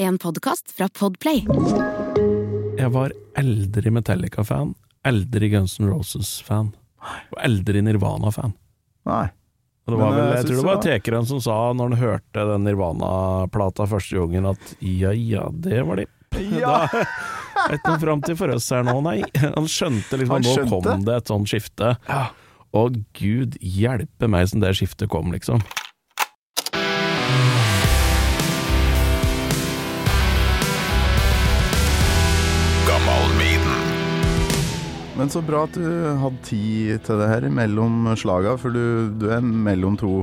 En podkast fra Podplay. Jeg var aldri Metallica-fan, aldri Guns N' Roses-fan, og aldri Nirvana-fan. Nei. Og det var vel, eh, jeg tror det var Tekeren som sa når han hørte den Nirvana-plata første gangen at ja ja, det var de. Ja. Da, etter fram til for oss her nå, nei. Han skjønte liksom Han at nå kom det et sånt skifte. Og gud hjelpe meg som det skiftet kom, liksom. Men så bra at du hadde tid til det her mellom slaga, for du, du er mellom to,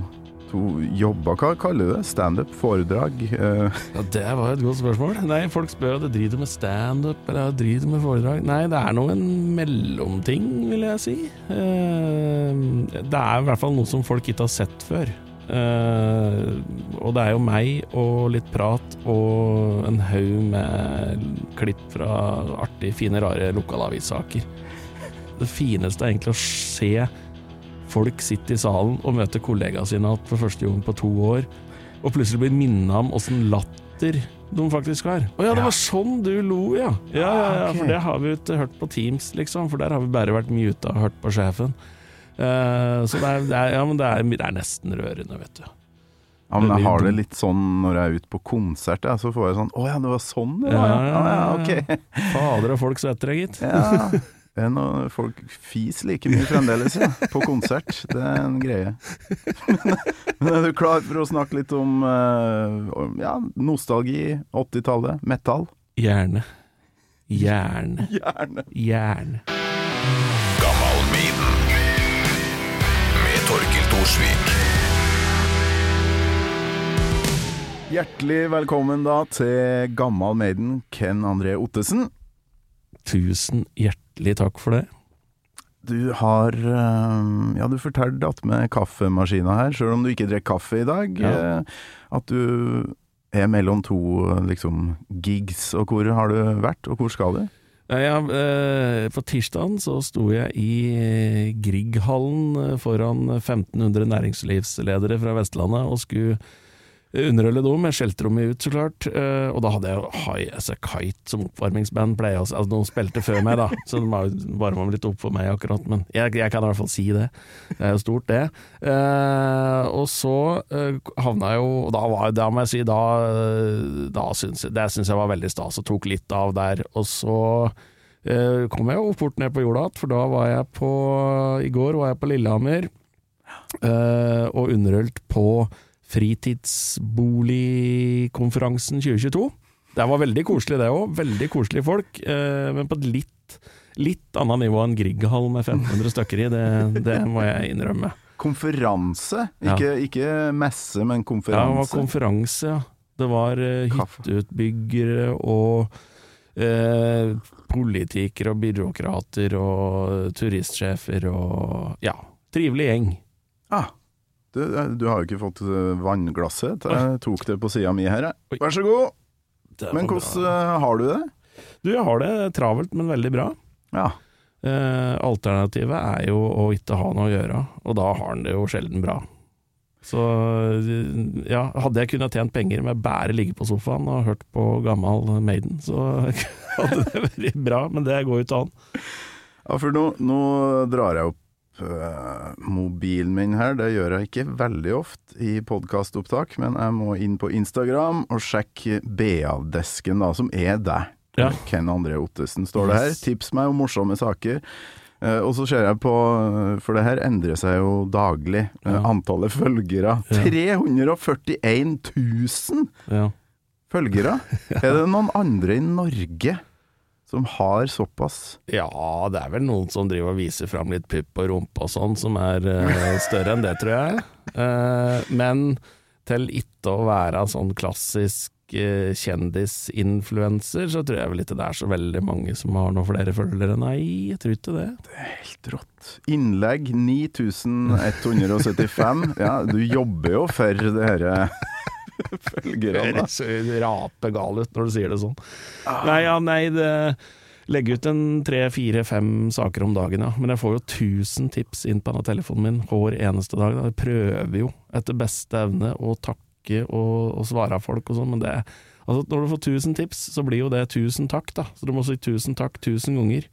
to jobber. Hva kaller du det? Standup? Foredrag? Eh, Ja, Det var et godt spørsmål. Nei, Folk spør om jeg driter med standup eller jeg driter med foredrag. Nei, det er noe en mellomting, vil jeg si. Eh, Det er i hvert fall noe som folk ikke har sett før. Uh, og det er jo meg og litt prat og en haug med klipp fra artig, fine, rare lokalavissaker. Det fineste er egentlig å se folk sitte i salen og møte kollegaene sine igjen for første gang på to år, og plutselig bli minna om åssen latter de faktisk har. Å ja, det var sånn du lo, ja. Ja, ja, ja, for det har vi jo ikke hørt på Teams, liksom, for der har vi bare vært muta og hørt på sjefen. Uh, så det er, det, er, ja, men det, er, det er nesten rørende, vet du. ja, men jeg har det litt sånn når jeg er ute på konsert, så får jeg sånn Å ja, det var sånn det var, ja. ja, ja ok. Fader og folk svetter, gitt. Er noe, folk fis like mye fremdeles, ja. På konsert. Det er en greie. Men, men er du klar for å snakke litt om eh, ja, nostalgi, 80-tallet, metal? Gjerne. Gjerne. Gjerne. Gjerne. Gammalmiden med Torkil Thorsvik. Hjertelig velkommen da til Gammal Maiden, Ken André Ottesen. Tusen hjertelig takk for det. Du har eh, Ja, du fortalte at med kaffemaskina her, sjøl om du ikke drikker kaffe i dag, Ja. eh, at du er mellom to liksom gigs. Og hvor har du vært, og hvor skal du? Ja, eh, på tirsdagen så sto jeg i eh, Grieghallen eh, foran 1500 næringslivsledere fra Vestlandet og skulle underholde dem. Jeg skjelte dem ut, så klart. eh, Og da hadde jeg High As A Kite som oppvarmingsband. Pleier, altså, de spilte før meg, da, så de varma litt opp for meg akkurat. Men jeg, jeg kan i hvert fall si det. Det er jo stort, det. Eh, og så eh, havna jeg jo og Da, var, da må jeg si, da, da syns jeg, det syns jeg var veldig stas, og tok litt av der. Og så eh, kom jeg jo fort ned på jorda igjen, for da var jeg på I går var jeg på Lillehammer eh, og underholdt på Fritidsboligkonferansen 2022. Det var veldig koselig det òg, veldig koselige folk, eh, men på et litt, litt annet nivå enn Grieghall med 1500 stykker i, det, det må jeg innrømme. Konferanse? Ja. Ikke, ikke messe, men Ja, det var konferanse. konferanse, ja. Det var eh, hytteutbyggere og eh, politikere og byråkrater og turistsjefer og ja, trivelig gjeng. ah, du, du har jo ikke fått eh, vannglasset. Jeg tok det på sida mi her, jeg. Vær så god. Men hvordan eh, har du det? Du, jeg har det travelt, men veldig bra. Ja. Eh, alternativet er jo å ikke ha noe å gjøre, og da har en det jo sjelden bra. Så ja, hadde jeg kunnet tjent penger med bare ligge på sofaen og hørt på gammal Maiden, så hadde det vært bra, men det går jo ikke an. Ja, for nå, nå drar jeg opp mobilen min her. Det gjør jeg ikke veldig ofte i podkastopptak, men jeg må inn på Instagram og sjekke BA-desken, da, som er deg. Ja. Ken André Ottesen står det her. Yes. Tips meg om morsomme saker. Eh, og så ser jeg på, for det her endrer seg jo daglig, eh, Ja. antallet følgere. Ja. 341 000 Ja. følgere! er det noen andre i Norge som har såpass? Ja, det er vel noen som driver og viser fram litt pupp og rumpe og sånn, som er uh, større enn det, tror jeg. Uh, men til ikke å være sånn klassisk uh, kjendisinfluenser, så tror jeg vel ikke det er så veldig mange som har noen flere følgere. Nei, jeg tror ikke det. Det er Helt rått. Innlegg 9175. Ja, du jobber jo for det herre Det han da. rapegal ut når du sier det sånn. Nei, ja, nei, det Legge ut en tre, fire, fem saker om dagen, ja. Men jeg får jo 1000 tips inn på denne telefonen min hver eneste dag. Da. Jeg prøver jo etter beste evne å takke og, og svare folk og sånn, men det Altså Når du får 1000 tips, så blir jo det 1000 takk, da. Så du må si 1000 takk 1000 ganger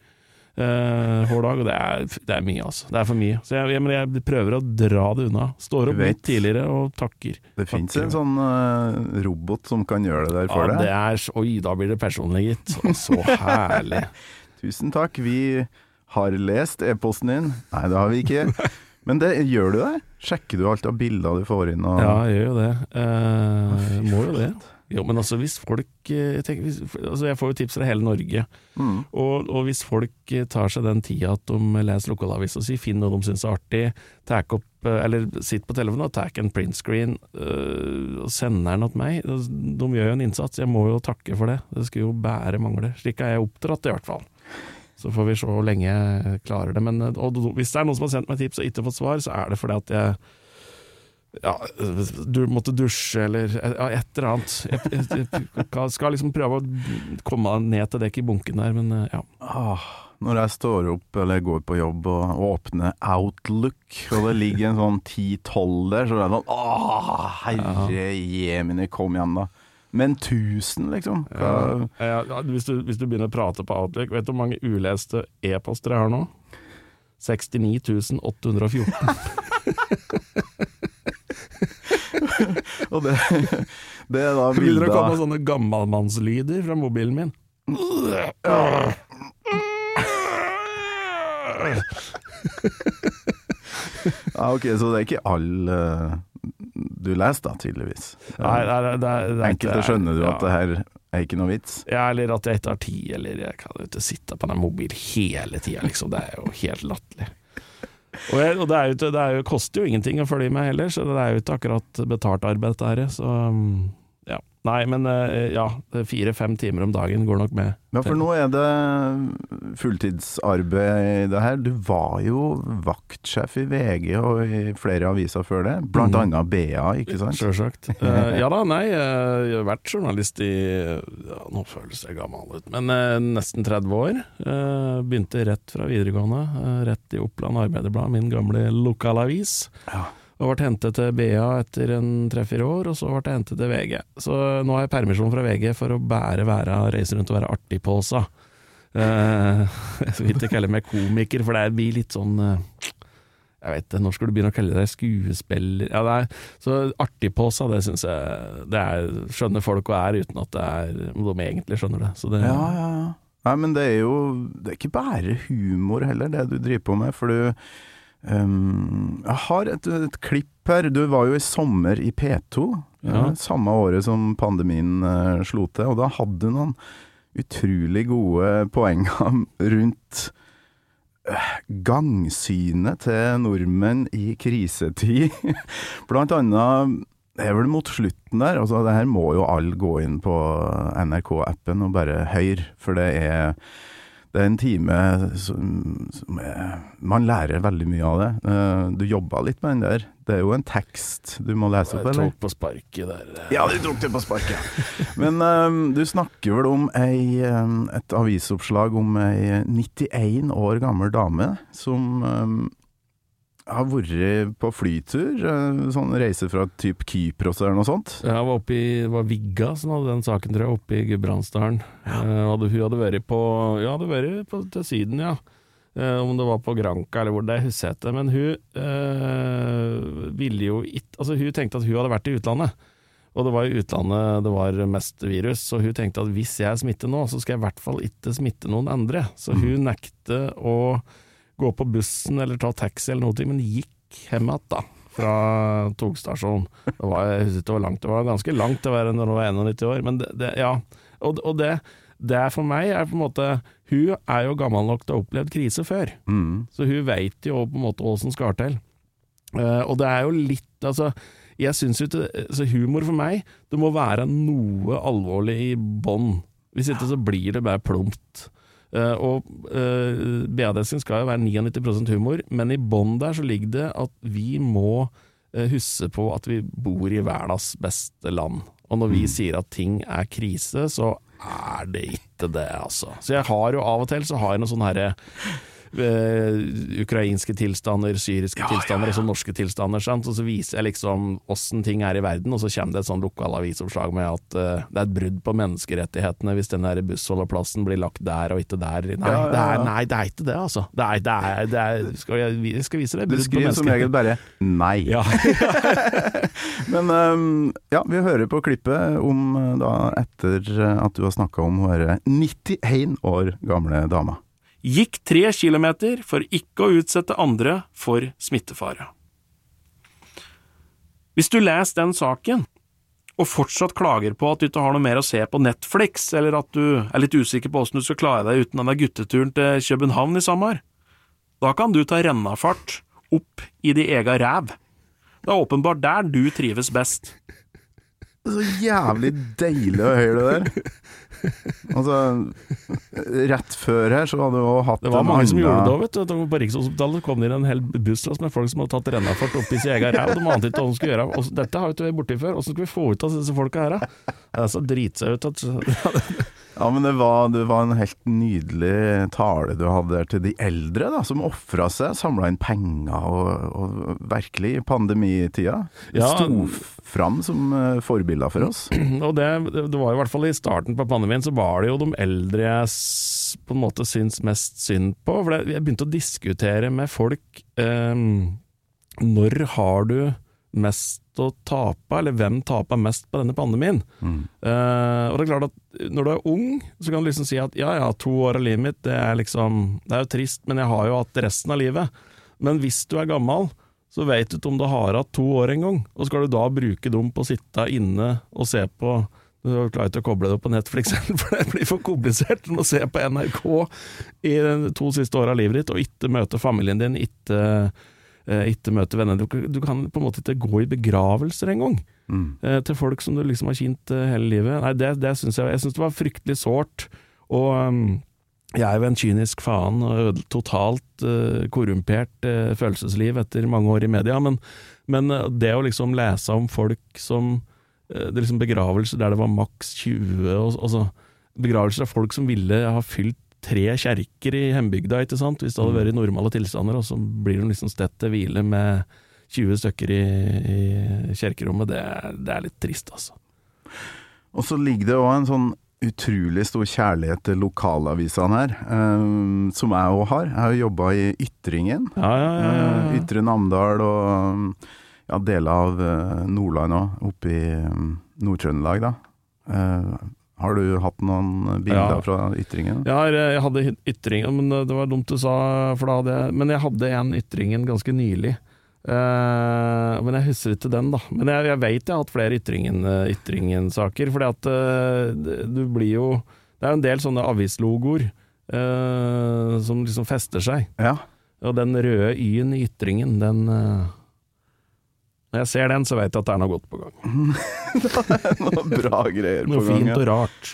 eh, hver dag, og det er, det er mye, altså. Det er for mye. Så jeg, jeg, jeg prøver å dra det unna. Står opp litt tidligere og takker. Det fins en sånn uh, robot som kan gjøre det der Ja, deg? det er Oi, da blir det personlig, gitt. Så, Så herlig. Tusen takk, vi har lest e-posten din. Nei, det har vi ikke. Men det, gjør du det? Sjekker du alt av bilder du får inn? Og... Ja, jeg gjør jo det. Uh, må jo det. Jo, men altså hvis folk eh, jeg, tenker, hvis, altså jeg får jo tips fra hele Norge, Mm. og, og hvis folk eh, tar seg den tida at de leser lokalavis og sier finn noe de syns er artig, tak opp, eh, eller sitt på telefonen og tak en printscreen øh, og sender den til meg, altså, de gjør jo en innsats, jeg må jo takke for det. Det skulle jo bære mangle. Slik er jeg oppdratt i hvert fall. Så får vi se hvor lenge jeg klarer det. Men og, og, hvis det er noen som har sendt meg tips og ikke fått svar, så er det fordi at jeg ja, du måtte dusje eller ja, et eller annet. Jeg, jeg, jeg skal liksom prøve å komme ned til dekk i bunken der, men eh, ja. Ah, når jeg står opp eller går på jobb og åpner Outlook, og det ligger en sånn 10-12 der, så er det sånn Åh, herre jemini, kom igjen, da. Men 1000, liksom? Hvis, du, hvis du begynner å prate på Outlook, vet du hvor mange uleste e-poster jeg har nå? 69 814. Og det, det er da Det begynner å komme sånne gammalmannslyder fra mobilen min. ja, Ok, så det er ikke alle eh, du leser, da, tydeligvis. Nei, det er, det er, det er Enkelte ikke- skjønner du ja. at det her er ikke noe vits. Ja, eller at jeg ikke har tid, eller jeg kan jo ikke sitte på den mobilen hele tida, liksom. Det er jo helt latterlig. Og, jeg, og det, er jo, det er jo, koster jo ingenting å følge med heller, så det er jo ikke akkurat betalt arbeid dette her. Så um. Nei, men eh, ja, fire-fem timer om dagen går nok med. Ja, for nå er det fulltidsarbeid i det her. Du var jo vaktsjef i VG og i flere aviser før det, blant mm. annet BA, ikke sant? Sjølsagt. Uh, ja da, nei, eh, jeg har vært journalist i ja, Nå føles jeg gammel ut, men uh, nesten 30 år. Uh, begynte rett fra videregående, rett i Oppland Arbeiderblad, min gamle lokalavis. Ja. Og ble hentet til BA etter en tre-fire år, og så ble jeg hentet til VG. Så nå har jeg permisjon fra VG for å bære være, reise rundt og være artig på seg. Eh, jeg vil ikke kalle meg komiker, for det blir litt sånn eh, jeg vet når skal du begynne å kalle deg skuespiller ja, det er, Så artig på seg, det syns jeg det er, skjønner folk og er, uten at det er, de egentlig skjønner det. Det Ja, ja, ja. Nei, men det er jo Det er ikke bare humor heller, det du driver på med, for du ehm, Jeg har et, et klipp her. Du var jo i sommer i P2, Ja. eh, samme året som pandemien uh, slo til, og da hadde du noen utrolig gode poenger rundt uh, gangsynet til nordmenn i krisetid. Blant annet det er vel mot slutten der. Altså, det her må jo alle gå inn på NRK-appen og bare høre, for det er, det er en time som, som er Man lærer veldig mye av det. Uh, Du jobba litt med den der. Det er jo en tekst du må lese opp, Jeg eller? tok på sparket der. Ja, du tok det på sparket. Men um, du snakker vel om ei, eh, et avisoppslag om ei 91 år gammel dame som eh, har vært på flytur, eh, sånn reise fra typ Kypros eller noe sånt. Jeg var oppe i var Vigga som hadde den saken, tror jeg, oppe i Gudbrandsdalen. Eh, hadde, hun hadde vært på Ja, hadde vært på, til Syden, ja. Eh, om det var på Granca eller hvor det husker jeg ikke. Men hun eh, ville jo ikke Altså, hun tenkte at hun hadde vært i utlandet. Og det var i utlandet det var mest virus, så hun tenkte at hvis jeg smitter nå, så skal jeg i hvert fall ikke smitte noen andre. Så hun nekte å gå på bussen eller ta taxi eller noe, men gikk hjem igjen, da. Fra togstasjonen. Det var, jeg husker ikke hvor langt det var, ganske langt å være når hun var 91 år, men det, det ja. Og, og det, det er for meg er på en måte Hun er jo gammel nok til å ha opplevd krise før, Mm. så hun veit jo på en måte hva som skal til. Uh, og det er jo litt Altså, jeg syns jo ikke så Humor for meg, det må være noe alvorlig i bånn. Hvis ikke så blir det bare plumpt. Eh, og uh, BA-desken skal jo være 99% humor, men i bånn der så ligger det at vi må eh, huske på at vi bor i verdens beste land. Og når vi sier at ting er krise, så er det ikke det, altså. Så jeg har jo av og til så har jeg noen sånne herre eh, ukrainske tilstander, syriske tilstander og så norske tilstander. Sant? Og så viser jeg liksom åssen ting er i verden, og så kommer det et sånn lokalavisoppslag med at uh, det er et brudd på menneskerettighetene hvis den der bussholdeplassen blir lagt der og ikke der. Nei, Ja, ja, Det, er, nei det er ikke det, altså. Det er, det er, det er, skal jeg, jeg skal vise deg Du brudd på skriver som regel bare nei. Ja. Men um, ja, vi hører på klippet om eh, da etter at du har snakka om hun herre 91 år gamle dama. Gikk tre kilometer for ikke å utsette andre for smittefare. Hvis du leser den saken, og fortsatt klager på at du ikke har noe mer å se på Netflix, eller at du er litt usikker på åssen du skal klare deg uten denne gutteturen til København i sommer, da kan du ta rennafart opp i di ega ræv. Det er åpenbart der du trives best. Så jævlig deilig å høre det der. Altså, rett før her så hadde du også hatt Det var mange som gjorde det òg, vet du. På Rikshospitalet kom det inn en hel busslass med folk som hadde tatt rennafart opp i sin egen ræv. De ante ikke hva de skulle gjøre. Og dette har vi ikke vært borti før. Åssen skal vi få ut av disse folka her, da? Det er så ut at Ja, men det var, det var en helt nydelig tale du hadde der til de eldre, da, som ofra seg, samla inn penger og, og virkelig i pandemitida Ja. sto fram som eh, forbilder for oss. Og det, det var i hvert fall i starten på pandemien, så var det jo de eldre jeg på en måte syns mest synd på. For jeg begynte å diskutere med folk eh, Når har du mest å tape, eller hvem taper mest på denne pandemien? Eh, og det er klart at når du er ung, så kan du liksom si at ja ja, to år av livet mitt, det er liksom Det er jo trist, men jeg har jo hatt resten av livet. Men hvis du er gammel, så vet du ikke om du har hatt to år engang. Og skal du da bruke dem på å sitte inne og se på Du klarer ikke å koble det opp på Netflix, for det blir for komplisert. Du må se på NRK i de to siste åra av livet ditt, og ikke møte familien din, ikke, eh, ikke møte venner. Du, du kan på en måte ikke gå i begravelser engang Mm. eh, til folk som du liksom har kjent eh, hele livet. Nei, det, det synes jeg, jeg synes det var fryktelig sårt. Og um, jeg er jo en kynisk faen og totalt uh, korrumpert uh, følelsesliv etter mange år i media, men, men uh, det å liksom lese om folk som eh, det liksom Begravelser der det var maks 20 og, altså, Begravelser av folk som ville ha fylt tre kjerker i hjembygda, ikke sant, hvis det hadde vært i normale tilstander, og så blir de liksom stedt til hvile med 20 stykker i, i kjerkerommet. Det, det er litt trist, altså. Og så ligger det òg en sånn utrolig stor kjærlighet til lokalavisene her, um, som jeg òg har. Jeg har jobba i Ytringen. Ja, ja, ja, ja, Eh. Ytre Namdal og ja, deler av eh, Nordland òg, oppe i eh, Nord-Trøndelag, da. Har du hatt noen bilder Ja. fra Ytringen? Ja, jeg hadde ytringen, men det var dumt du sa, for da hadde jeg Men jeg hadde en ytringen ganske nylig. Uh, men jeg husker ikke den, da. Men jeg, jeg vet jeg har hatt flere ytringen-saker. ytringen-saker. Fordi at uh, du blir jo Det er jo en del sånne avislogoer uh, som liksom fester seg. Ja. Og den røde Y-en i ytringen, den eh, Når jeg ser den, så vet jeg at det er noe godt på gang. det er Noe bra greier på Noe fint og rart.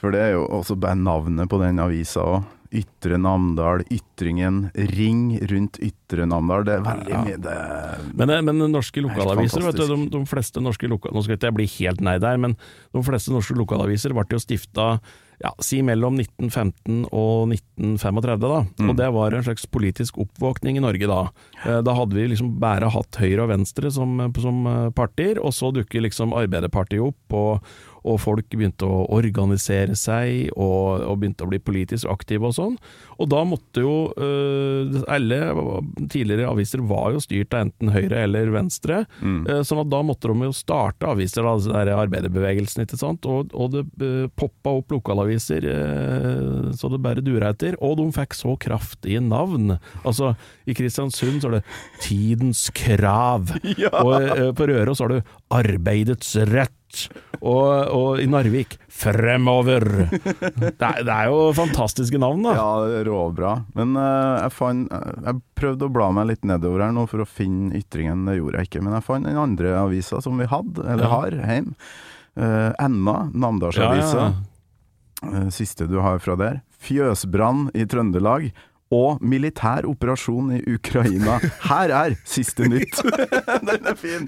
For det er jo også bare navnet på den avisa òg. Ytre Namdal, Ytringen, Ring rundt Ytre Namdal. Det er veldig Ja. mye det Men, eh, men norske lokalaviser, vet du, de, de fleste norske lokal... Nå skal ikke jeg bli helt nei der, men de fleste norske lokalaviser ble jo stifta ja, si mellom 1915 og 1935, da. Mm. Og det var en slags politisk oppvåkning i Norge da. Eh, Da hadde vi liksom bare hatt Høyre og Venstre som, som eh, partier, og så dukker liksom Arbeiderpartiet opp, og, og folk begynte å organisere seg, og, og begynte å bli politisk aktive og sånn. Og da måtte jo eh, Alle tidligere aviser var jo styrt av enten Høyre eller Venstre, Mm. eh, sånn at da måtte de jo starte aviser, da, altså arbeiderbevegelsen, ikke sant, og, og det uh, poppa opp lokalaviser eh, så det bare dura etter, og de fikk så kraftige navn. Altså, i Kristiansund så er det Tidens Krav, og eh, på Røros har du Arbeidets Rett. Og, og i Narvik Fremover! Det er, det er jo fantastiske navn, da. Ja, råbra. Men uh, jeg fant Jeg prøvde å bla meg litt nedover her nå for å finne Ytringen, det gjorde jeg ikke. Men jeg fant den andre avisa som vi hadde, eller Ja. har, hjemme. Uh, Enna, Namdalsavisa. Ja, ja. Eh, Siste du har fra der. Fjøsbrann i Trøndelag. og militær operasjon i Ukraina. Her er siste nytt! Den er fin!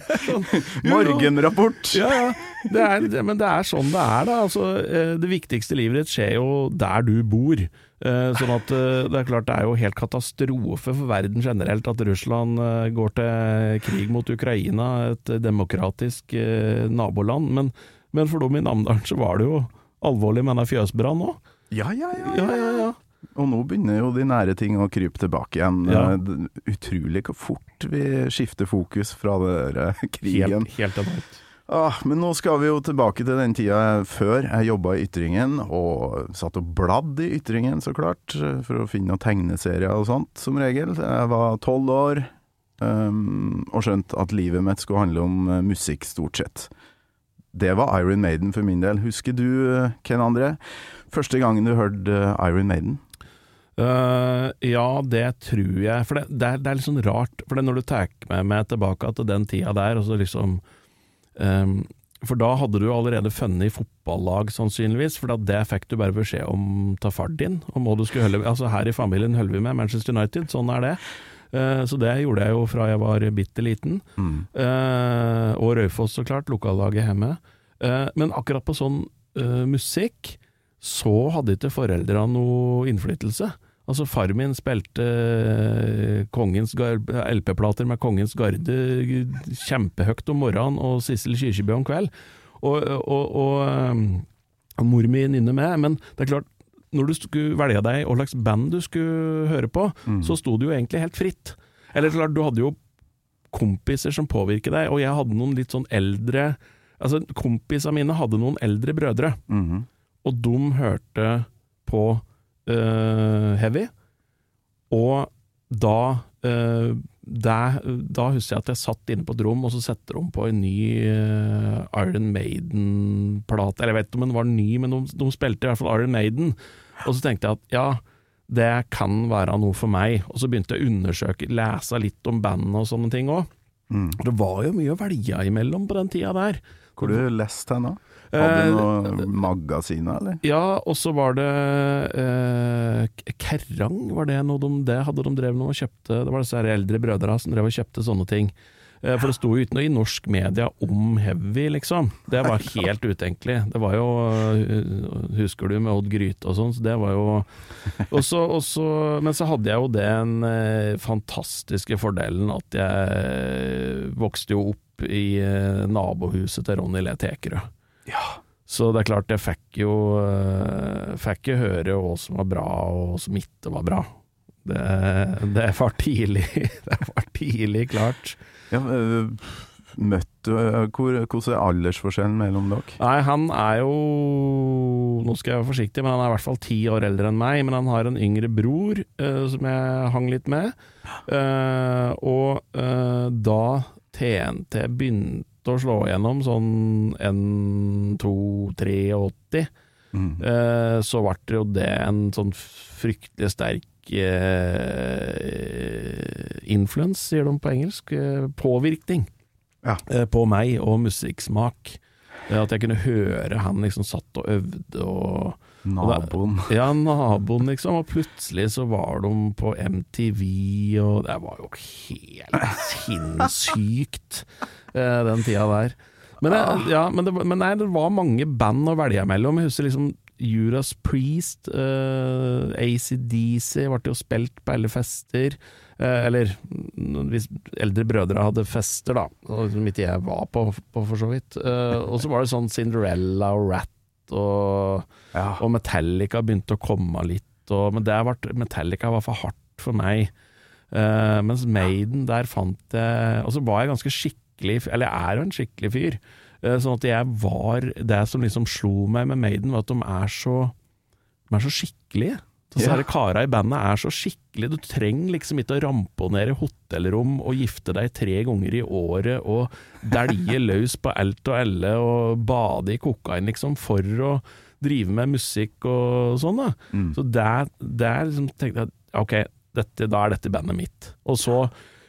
Morgenrapport. Ja, ja. Det er, men det er sånn det er, da. Altså, eh, det viktigste livet ditt skjer jo der du bor. Eh, Sånn at det er klart det er jo helt katastrofe for verden generelt at Russland går til krig mot Ukraina, et demokratisk naboland. Men, men for dem i Namdalen så var det jo alvorlig med den fjøsbrannen òg. Ja, ja, ja. Ja, ja, ja. Og nå begynner jo de nære ting å krype tilbake igjen. Eh, Utrolig hvor fort vi skifter fokus fra det der krigen. Helt, helt. Ah, men nå skal vi jo tilbake til den tida før jeg jobba i Ytringen, og satt og bladd i Ytringen, så klart, for å finne noen tegneserier og sånt, som regel. Jeg var tolv år, um, og skjønte at livet mitt skulle handle om eh, musikk, stort sett. Det var Iron Maiden for min del. Husker du, Ken André, første gangen du hørte eh, Iron Maiden? Uh, ja, det tror jeg. For det, det, er, det er litt sånn rart. For når du tar med meg tilbake til den tida der, og så liksom um, For da hadde du allerede funnet fotballag, sannsynligvis. For det fikk du bare beskjed om ta far din. Og må du skulle holde Altså Her i familien holder vi med Manchester United, sånn er det. Eh, så det gjorde jeg jo fra jeg var bitte liten. Eh, og Raufoss, så klart. Lokallaget hjemme. Eh, men akkurat på sånn musikk så hadde ikke foreldra noe innflytelse. Altså Far min spilte LP-plater med Kongens Garde kjempehøyt om morgenen og Sissel Kyrkjebø om kveld. Og, og, og, og mor mi nynner med, men det er klart når du skulle velge deg hva slags band du skulle høre på, så sto det jo egentlig helt fritt. Eller klart, du hadde jo kompiser som påvirket deg, og jeg hadde noen litt sånn eldre Altså, kompisene mine hadde noen eldre brødre, mm. og de hørte på uh, heavy. Og da uh, der, Da husker jeg at jeg satt inne på et rom, og så setter de på en ny eh, Iron Maiden-plate. Eller jeg vet ikke om den var ny, men de, de spilte i hvert fall Iron Maiden. Og så tenkte jeg at ja, det kan være noe for meg. Og så begynte jeg å undersøke, lese litt om bandet og sånne ting òg. Det var jo mye å velge imellom på den tida der. Hvor du leste henne? Hadde du Eh, noen magasiner, eller? Ja, og så var det eh, Kerrang, var det noe de Det hadde de drevet med og kjøpte Det var disse eldre brødre som drev og kjøpte sånne ting. Eh, for det sto jo ikke noe i norsk media om heavy, liksom. Det var helt utenkelig. Det var jo eh, Husker du med Odd Gryte og sånn, så det var jo også, også, Men så hadde jeg jo den eh, fantastiske fordelen at jeg vokste jo opp i nabohuset til Ronny Le Tekerød. Så det er klart, jeg fikk jo Fikk jo høre hva som var bra, og hva som ikke var bra. Det, det var tidlig Det var tidlig klart. Ja, møtt møtte du øh, hvor, Hvordan er aldersforskjellen mellom dere? Nei, han er jo Nå skal jeg være forsiktig, men han er i hvert fall ti år eldre enn meg. Men han har en yngre bror uh, som jeg hang litt med. Uh, og uh, da TNT begynte å slå gjennom sånn N283, Mm. eh, så ble det jo det en sånn fryktelig sterk eh, influence, sier de på engelsk. Eh, påvirkning Ja. eh, på meg og musikksmak. Eh, At jeg kunne høre han liksom satt og øvde og Naboen. Ja, naboen liksom, og plutselig så var de på MTV, og det var jo helt sinnssykt eh, den tida der. Men, jeg, ja, men, det, men nei, det var mange band å velge mellom. Jeg husker liksom Judas Priest, uh, ACDC ble jo spilt på alle fester. Uh, eller hvis eldre brødre hadde fester, da, som ikke jeg var på, på for så vidt. Uh, og så var det sånn Cinderella og Rat og Ja. og Metallica begynte å komme litt, og, men det ble, Metallica var for hardt for meg. Eh, mens Maiden, der fant jeg Og så var jeg ganske skikkelig Eller jeg er jo en skikkelig fyr. Eh, sånn at jeg var Det som liksom slo meg med Maiden, var at de er så De er så skikkelige. Ja. her kara i bandet er så skikkelige. Du trenger liksom ikke å ramponere hotellrom og gifte deg tre ganger i året og dælje løs på alt og alle og bade i kokain, liksom, for å drive med musikk og sånn, da. Mm. Så der, der liksom tenkte jeg ok, dette, da er dette bandet mitt. Og så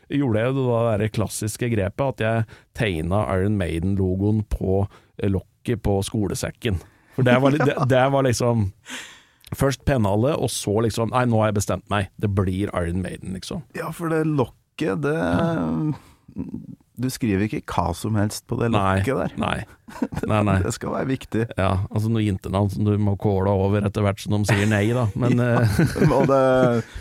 gjorde jeg det der klassiske grepet at jeg tegna Iron Maiden-logoen på lokket på skolesekken. For det var, det, det var liksom Først pennhale, og så liksom Nei, nå har jeg bestemt meg. Det blir Iron Maiden, liksom. Ja, for det lokket, det Du skriver ikke hva som helst på det lokket der. Nei. Nei, nei. Det skal være viktig. Ja, altså noe jentenavn som du må kåle over etter hvert som de sier nei, da. Men ja. Og det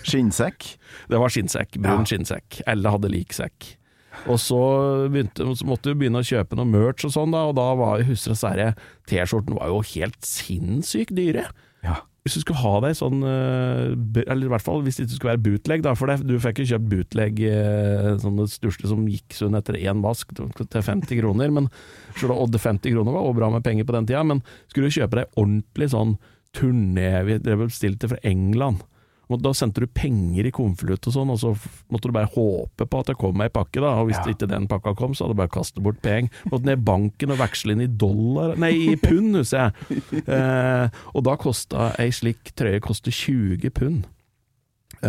skinnsekk. det var skinnsekk. Brun Ja. skinnsekk. Alle hadde lik sekk. Og så, begynte, så måtte du begynne å kjøpe noe merch og sånn, da, og da var husker jeg T-skjorten var jo helt sinnssykt dyre. Ja. Hvis du skulle ha deg sånn eh, Eller i hvert fall hvis det ikke skulle være bootleg, da, for det, du fikk jo kjøpt bootleg eh, sånne største som gikk sånn etter én vask til 50 kroner. Men, da- det 50 kroner var bra med penger på den tida, men skulle du kjøpe deg ordentlig sånn turné Vi drev bestilte fra England. Da sendte du penger i konvolutt og sånn, og så måtte du bare håpe på at det kom ei pakke, da. Og hvis Ja. ikke den pakka kom, så hadde du bare kastet bort penger. Måtte ned i banken og veksle inn i dollar Nei, i pund, husker jeg. Eh, og da kosta ei slik trøye koster 20 pund. Eh,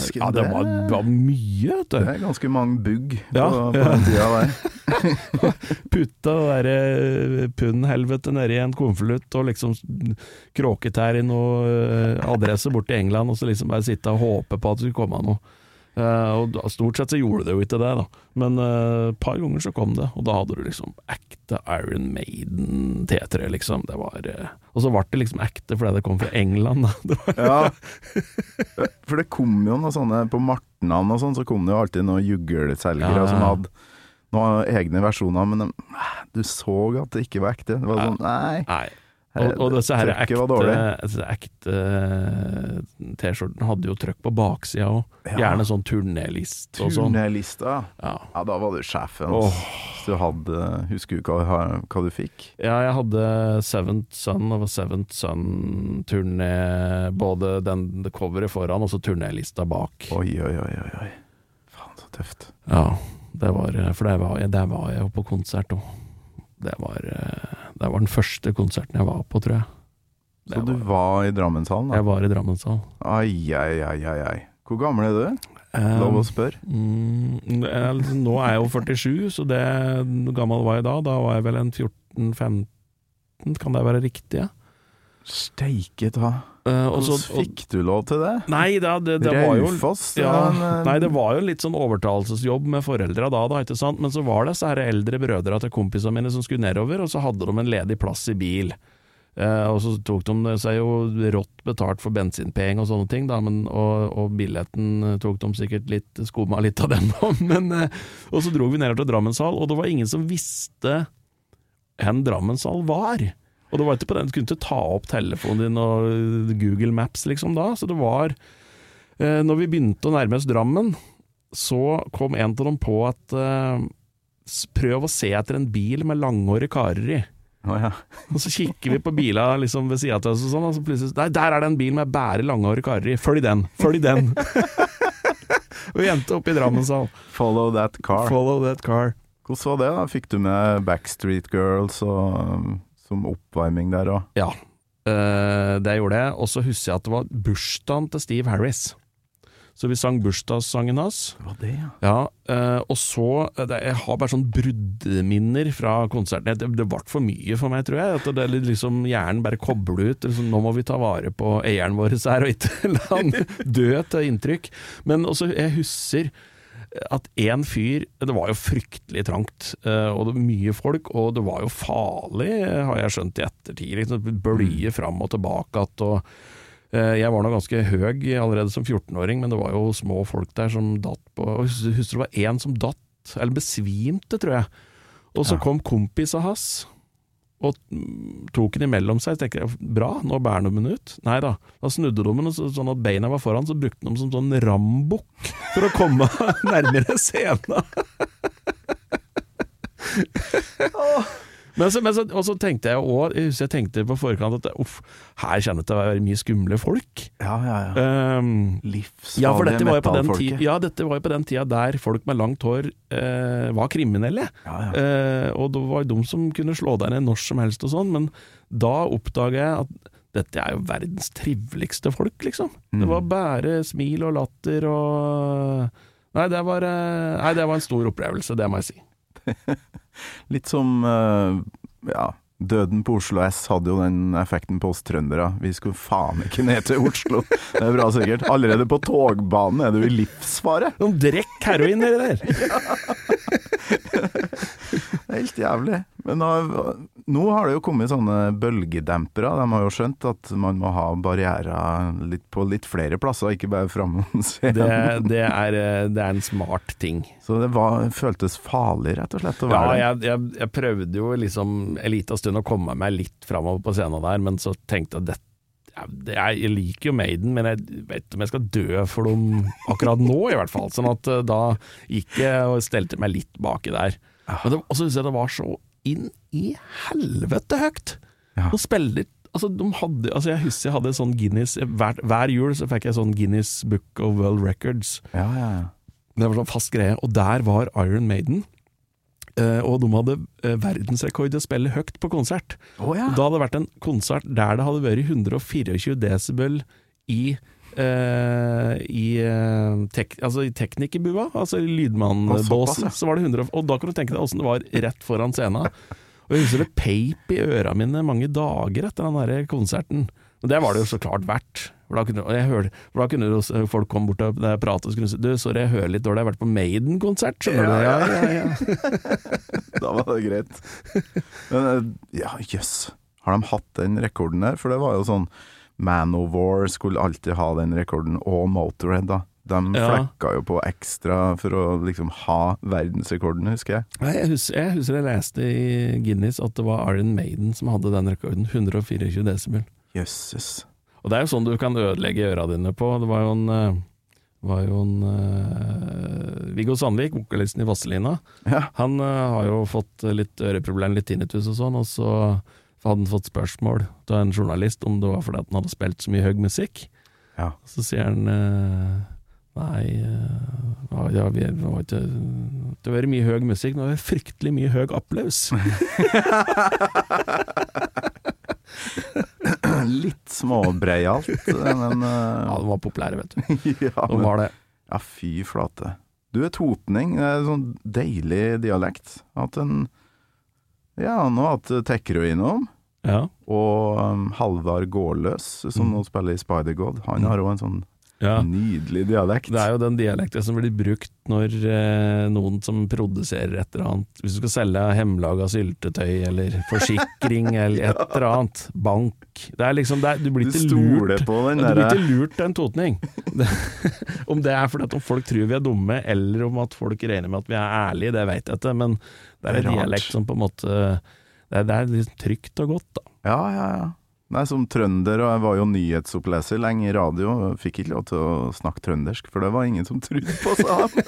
Dæsken, ja, det det- var, var mye, vet du. Det er ganske mange bugg på, Ja, på ja. den tida der. Putta det derre pund-helvete nedi en konvolutt og liksom kråketær i noe eh, adresse bort til England, og så liksom bare sitte og håpe på at det skulle komme noe. Eh, og Stort sett så gjorde det jo ikke det, da. Men eh, et par ganger så kom det, og da hadde du liksom ekte Iron Maiden T3, liksom. Det var eh, Og så ble det liksom ekte fordi det kom fra England, Ja. For det kom jo noe sånne På Martnan og sånn, så kom det jo alltid noen juggleselgere Ja. som hadde noen egne versjoner, men de, du så at det ikke var ekte. Det var sånn Nei. nei. Og, og disse her ekte, var eh, T-skjortene hadde jo trykk på baksida òg. Ja. Gjerne sånn turnélist og sånn. Turnélista. Ja. Ja, da var du sjefen. Oh. Du hadde Husker du hva, hva du fikk? ja, jeg hadde Seventh Son og Seventh Sun-turné både den det coveret foran og så turnélista bak. Oi, oi, oi, oi. oi. Faen, så tøft. Ja, det var For der var jeg, der var jeg jo på konsert òg. Det var, eh, det var den første konserten jeg var på, tror jeg. Det Så du var i Drammenshallen, da? Jeg var i Drammenshallen. Ai, ai, ai, ai, ai. Hvor gammel er du? Um, Lov å spørre. Mm, nå er jeg jo 47, så det gammel var jeg da? Da var jeg vel en 14-15, kan det være riktig? Ja? Steike ta. Eh, så- Hvordan fikk du lov til det? Nei, da, det, det var jo Raufoss? ja, eh, Nei, det var jo litt sånn overtalelsesjobb med foreldra da, da, ikke sant. Men så var det disse her eldre brødra til kompisene mine som skulle nedover, og så hadde de en ledig plass i bil. Uh, og så tok de seg jo rått betalt for bensinpenger og sånne ting, da, men, og, og billetten tok de sikkert litt skumma litt av den òg, men uh, Og så dro vi nedover til Drammenshall, og det var ingen som visste hvor Drammenshall var. Og det var ikke på den, du kunne ikke ta opp telefonen din og Google Maps liksom da, så det var eh, Når vi begynte å nærme oss Drammen, så kom en av dem på at eh, prøv å se etter en bil med langhårige karer i. Oh, ja. Og så kikker vi på bila liksom ved sida av oss, og sånn, og så plutselig Nei, der er det en bil med bare langhårige karer i. Følg den! Følg den! og jente oppe i Drammenshall. Follow that car. Follow that car. Hvordan var det? da? Fikk du med Backstreet Girls og, som oppvarming der òg? Ja, eh, det gjorde jeg. Og så husker jeg at det var bursdagen til Steve Harris. Så vi sang bursdagssangen hans. Det var det, ja. Ja, eh, og så eh, det, Jeg har bare sånn bruddminner fra konserten. Det, det ble for mye for meg, tror jeg. At det liksom Hjernen bare kobler ut. Liksom, nå må vi ta vare på eieren vår her, og ikke la han dø til inntrykk. Men også, jeg husker at én fyr Det var jo fryktelig trangt, eh, og det var mye folk, og det var jo farlig, har jeg skjønt i ettertid. Liksom, bølge fram og tilbake og Eh, Jeg var nå ganske høy allerede som 14-åring, men det var jo små folk der som datt på og Husker du det var én som datt, eller besvimte, tror jeg. Og så Ja. kom kompisa hans og tok den imellom seg. Så tenkte jeg bra, nå bærer de den ut. Nei da, da snudde de den sånn at beina var foran, så brukte de den som sånn rambukk for å komme nærmere scenen. Men så, men så, og så tenkte jeg òg, jeg husker jeg tenkte på forkant at uff, her kommer det til å være mye skumle folk. Ja, ja, ja. Um, Livsfarlige ja, metallfolket. ja, dette var jo på den tida der folk med langt hår uh, var kriminelle. Ja, ja. Uh, og det var de som kunne slå deg ned når som helst og sånn, men da oppdaga jeg at dette er jo verdens triveligste folk, liksom. Det var Mm. bare smil og latter og Nei, det var, eh, nei, det var en stor opplevelse, det må jeg si. Litt som eh, ja, Døden på Oslo S hadde jo den effekten på oss trøndere. Vi skulle faen ikke ned til Oslo. Det er bra sikkert. Allerede på togbanen er du i livsfare. Noen drekk heroin nedi der! Det er helt jævlig. Men nå, nå har det jo kommet sånne bølgedempere. De har jo skjønt at man må ha barrierer litt på litt flere plasser, ikke bare framom Det, scenen. det, er, eh, det er en smart ting. Så det var, føltes farlig, rett og slett, Ja, jeg, jeg, jeg prøvde jo liksom en liten stund å komme meg litt framover på scenen der, men så tenkte jeg at ja, det, jeg, liker jo Maiden, men jeg vet ikke om jeg skal dø for dem akkurat nå, i hvert fall. Sånn at eh, da gikk jeg og stelte meg litt baki der. Men det- Og så syns jeg det var så inn i helvete høyt! Ja. De spiller Altså, de hadde, altså jeg husker jeg hadde sånn Guinness hver, hver jul så fikk jeg sånn Guinness Book of World Records. Ja, ja, ja. Det var sånn fast greie, og der var Iron Maiden. Eh, og de hadde eh, verdensrekord i å spille høyt på konsert. Oh, ja. Da hadde det vært en konsert der det hadde vært 124 desibel i Uh, i, uh, tek, altså i teknikerbua, altså i lydmannbåsen, ja. så var det 100, og da kan du tenke deg åssen det var rett foran scenen. Og jeg husker det peip i øra mine mange dager etter den der konserten. Men det var det jo så klart verdt. For da kunne, hørte, for da kunne folk komme bort og prate og skulle si Du, sorry, jeg hører litt dårlig, jeg har vært på Maiden-konsert, skjønner du. Ja, ja, ja. Da var det greit. Men eh, ja, jøss. Har de hatt den rekorden der? For det var jo sånn Man of War skulle alltid ha den rekorden, og Motorhead, da. De flekka jo på ekstra for å liksom ha verdensrekorden, husker jeg. Nei, jeg, husker, jeg husker jeg leste i Guinness at det var Iron Maiden som hadde den rekorden. 124 desibel. Jøsses. Og det er jo sånn du kan ødelegge øra dine på. Det var jo en, eh, var jo en uh, Viggo Sandvik, vokalisten i Vazelina, Ja. han uh, har jo fått litt øreproblem, litt tinnitus og sånn, og så hadde han fått spørsmål av en journalist om det var fordi at han hadde spilt så mye høy musikk. ja. Så sier han uh, Nei, ja, vi var ikke Det har vært mye høy musikk, men det var fryktelig mye høy applaus. Litt småbreialt, men Ja, eh, de var populære, vet du. ja, De var det. ja, fy flate. Du er totning. Det er sånn deilig dialekt. At en Ja, nå at hatt innom. Ja. Og um, Halvard Gårdløs, som Mm. nå spiller i Spider-God, han har òg en sånn ja. nydelig dialekt. Det er jo den dialekten som blir brukt når eh, noen som produserer et eller annet Hvis du skal selge hjemmelaga syltetøy eller forsikring eller et eller annet, bank Det er liksom, det er, Du blir ikke lurt. på den der. du blir ikke lurt en totning. Det, om det er fordi at om folk tror vi er dumme, eller om at folk regner med at vi er ærlige, det vet jeg ikke, men det er en dialekt som på en måte Det er, det er liksom trygt og godt, da. Ja, ja, ja. Nei, som trønder, og jeg var jo nyhetsoppleser lenge i radio, og fikk ikke lov til å snakke trøndersk, for det var ingen som trodde på, sa han.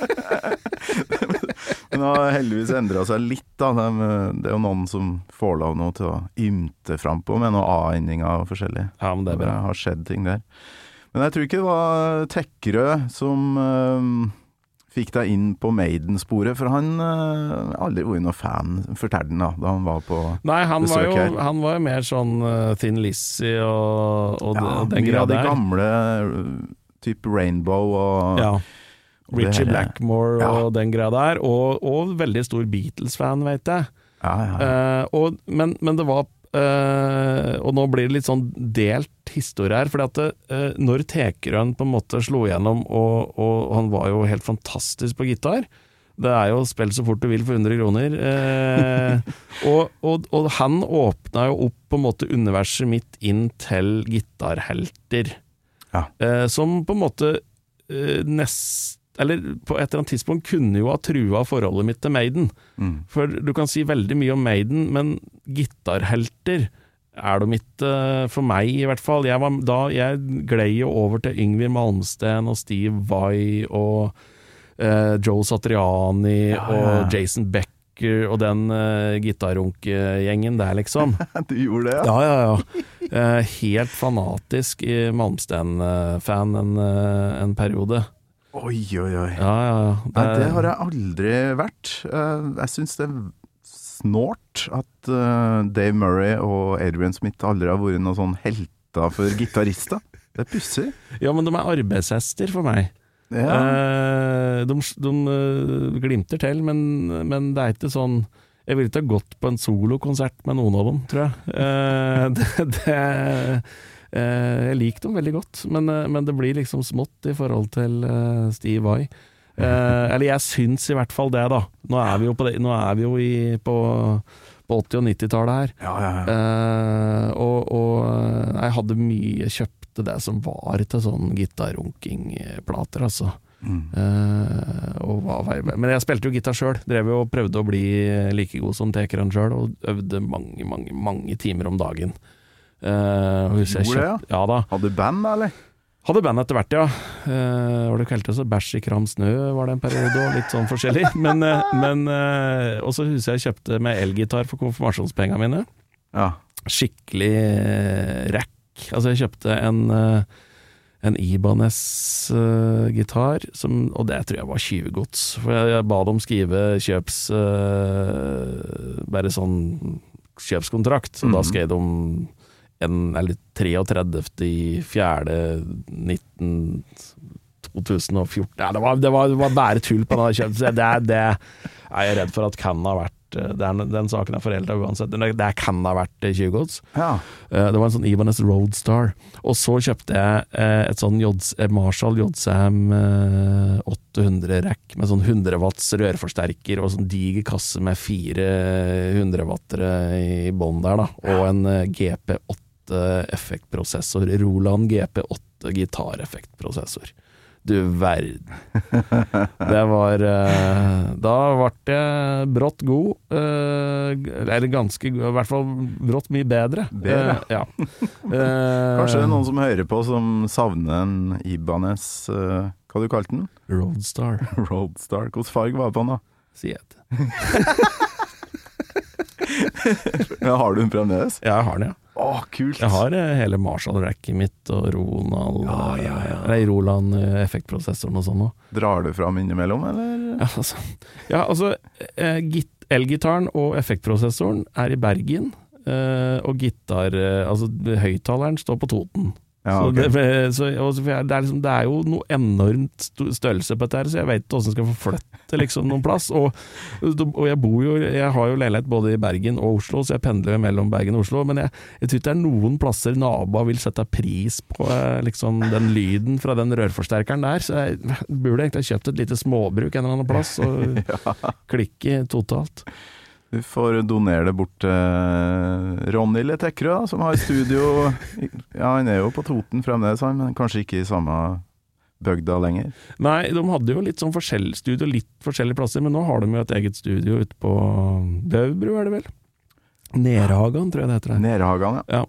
Men det har heldigvis endra seg litt, da. Det er jo noen som får lov nå til å ymte frampå med noen A-endinger og forskjellig. Ja, men det er bra. Det har skjedd ting der. Men jeg tror ikke det var Tekkerød som eh, fikk deg inn på Maiden-sporet, for han uh, aldri vært noen fan, fortalte han da, da han var på Nei, han var, besøk jo, her. han var jo mer sånn uh, Thin Lizzie og, og, ja, den mye greia av de gamle type Rainbow og Ja. og Richie Blackmore Ja. og den greia der, og, og veldig stor Beatles-fan, vet jeg. Ja, ja, ja. Uh, og, men, men det var eh, Og nå blir det litt sånn delt historie her, fordi at eh, når Tekerøen på en måte slo igjennom, og, og han var jo helt fantastisk på gitar det er jo 'spill så fort du vil for 100 kroner'. Uh, og, og, og han åpna jo opp på en måte universet mitt inn til gitarhelter. Ja. Som på en måte nest Eller på et eller annet tidspunkt kunne jo ha trua forholdet mitt til Maiden. Mm. For du kan si veldig mye om Maiden, men gitarhelter er de ikke eh, for meg, i hvert fall. Jeg, var, da, jeg glei jo over til Yngvi Malmsten og Steve Vai og eh, Joe Satriani Ja, ja, og. Jason Becker og den uh, gitarrunkegjengen der, liksom. Du gjorde det, ja? Ja, ja, ja. Eh, helt fanatisk Malmsten-fan en, eh, en periode. Oi, oi, oi. Ja, ja, ja. Nei, det har jeg aldri vært. Eh, Jeg syns det er snålt at eh, Dave Murray og Adrian Smith aldri har vært noen sånn helter for gitarister. Det er pussig. Ja, men de er arbeidshester for meg. Ja. Eh, de de glimter til, men, men det er ikke sånn Jeg ville ikke ha gått på en solokonsert med noen av dem, tror jeg. Eh, det, det, jeg liker dem veldig godt, men, eh, men det blir liksom smått i forhold til eh, Steve Vai. Eh, eller jeg syns i hvert fall det, da. Nå er vi jo på, det, er vi jo i, på, på 80- og 90-tallet her. Ja, ja, ja. Eh, og, og eh, jeg hadde mye kjøpte det som var til sånn gitarrunkingplater, altså. Mm. Uh, men jeg spilte jo gitar sjøl. Drev jo og prøvde å bli like god som tekeren sjøl, og øvde mange, mange, mange timer om dagen. Eh, og jeg Gjorde det, ja? ja da. Hadde du band, da, eller? Hadde band etter hvert, ja. Uh, var det kalte så Bæsj i kram snø var det en periode, og litt sånn forskjellig. Men, uh, men uh, Og så husker jeg kjøpte med elgitar for konfirmasjonspengene mine. Ja. Skikkelig uh, rack. Altså, jeg kjøpte en uh, en Ibanez-gitar, uh, og det tror jeg var tjuvgods. For jeg, jeg ba dem skrive kjøps... eh, bare sånn kjøpskontrakt, så da Mhm. skrev de en, eller 33. i fjerde 19... 2014 ja, det, var, det, var, det var bare tull på den kjøpet. Det, det er jeg redd for at kan ha vært eh, Den, den saken er forelda uansett. Det, kan ha vært eh, tjuvgods. ja. Eh, Det var en sånn Ibanez Roadstar. Og så kjøpte jeg et sånn Jods, Marshall Jodsam eh, 800 rack med sånn 100 watts rørforsterker og sånn diger kasse med fire 100 wattere i bånn der, da. Og en eh, GP8 effektprosessor. Roland GP8 gitareffektprosessor. Du verden. Det var eh, Da ble jeg brått god. eh, eller ganske god, i hvert fall brått mye bedre. Bedre. Ja. Eh, Kanskje det er noen som hører på som savner en Ibanez Hva du kalte den? Roadstar, Roadstar. Hvilken farge var det på den, da? Siet. har du den fremdeles? Ja, jeg har den, ja. Å, kult! Jeg har eh, hele Marshall-racket mitt og Ronald Ja, ja, ja. eh, Roland eh, og sånn òg. Drar du fram innimellom, eller? Ja, altså, ja, altså eh, Elgitaren og effektprosessoren er i Bergen, og gitar... Altså høyttaleren står på Toten. Ja, så det, så, det, er liksom, det er jo noe enormt størrelse på dette, her, så jeg vet åssen jeg skal forflytte liksom, noen plass. Og, og jeg bor jo Jeg har jo leilighet både i Bergen og Oslo, så jeg pendler mellom Bergen og Oslo. Men jeg, jeg tror ikke det er noen plasser naboer vil sette pris på eh, liksom, den lyden fra den rørforsterkeren der. Så jeg burde egentlig ha kjøpt et lite småbruk en eller annen plass og klikke totalt. Du får donere det bort til Ronny eller da, som har studio Ja, han er jo på Toten fremdeles, han, men kanskje ikke i samme bygda lenger. Nei, de hadde jo litt sånn forskjellig studio litt forskjellige plasser, men nå har de jo et eget studio ute på Bøvbru, er det vel? Nerhagan, tror jeg det heter. der. Nerhagan, ja. Ja.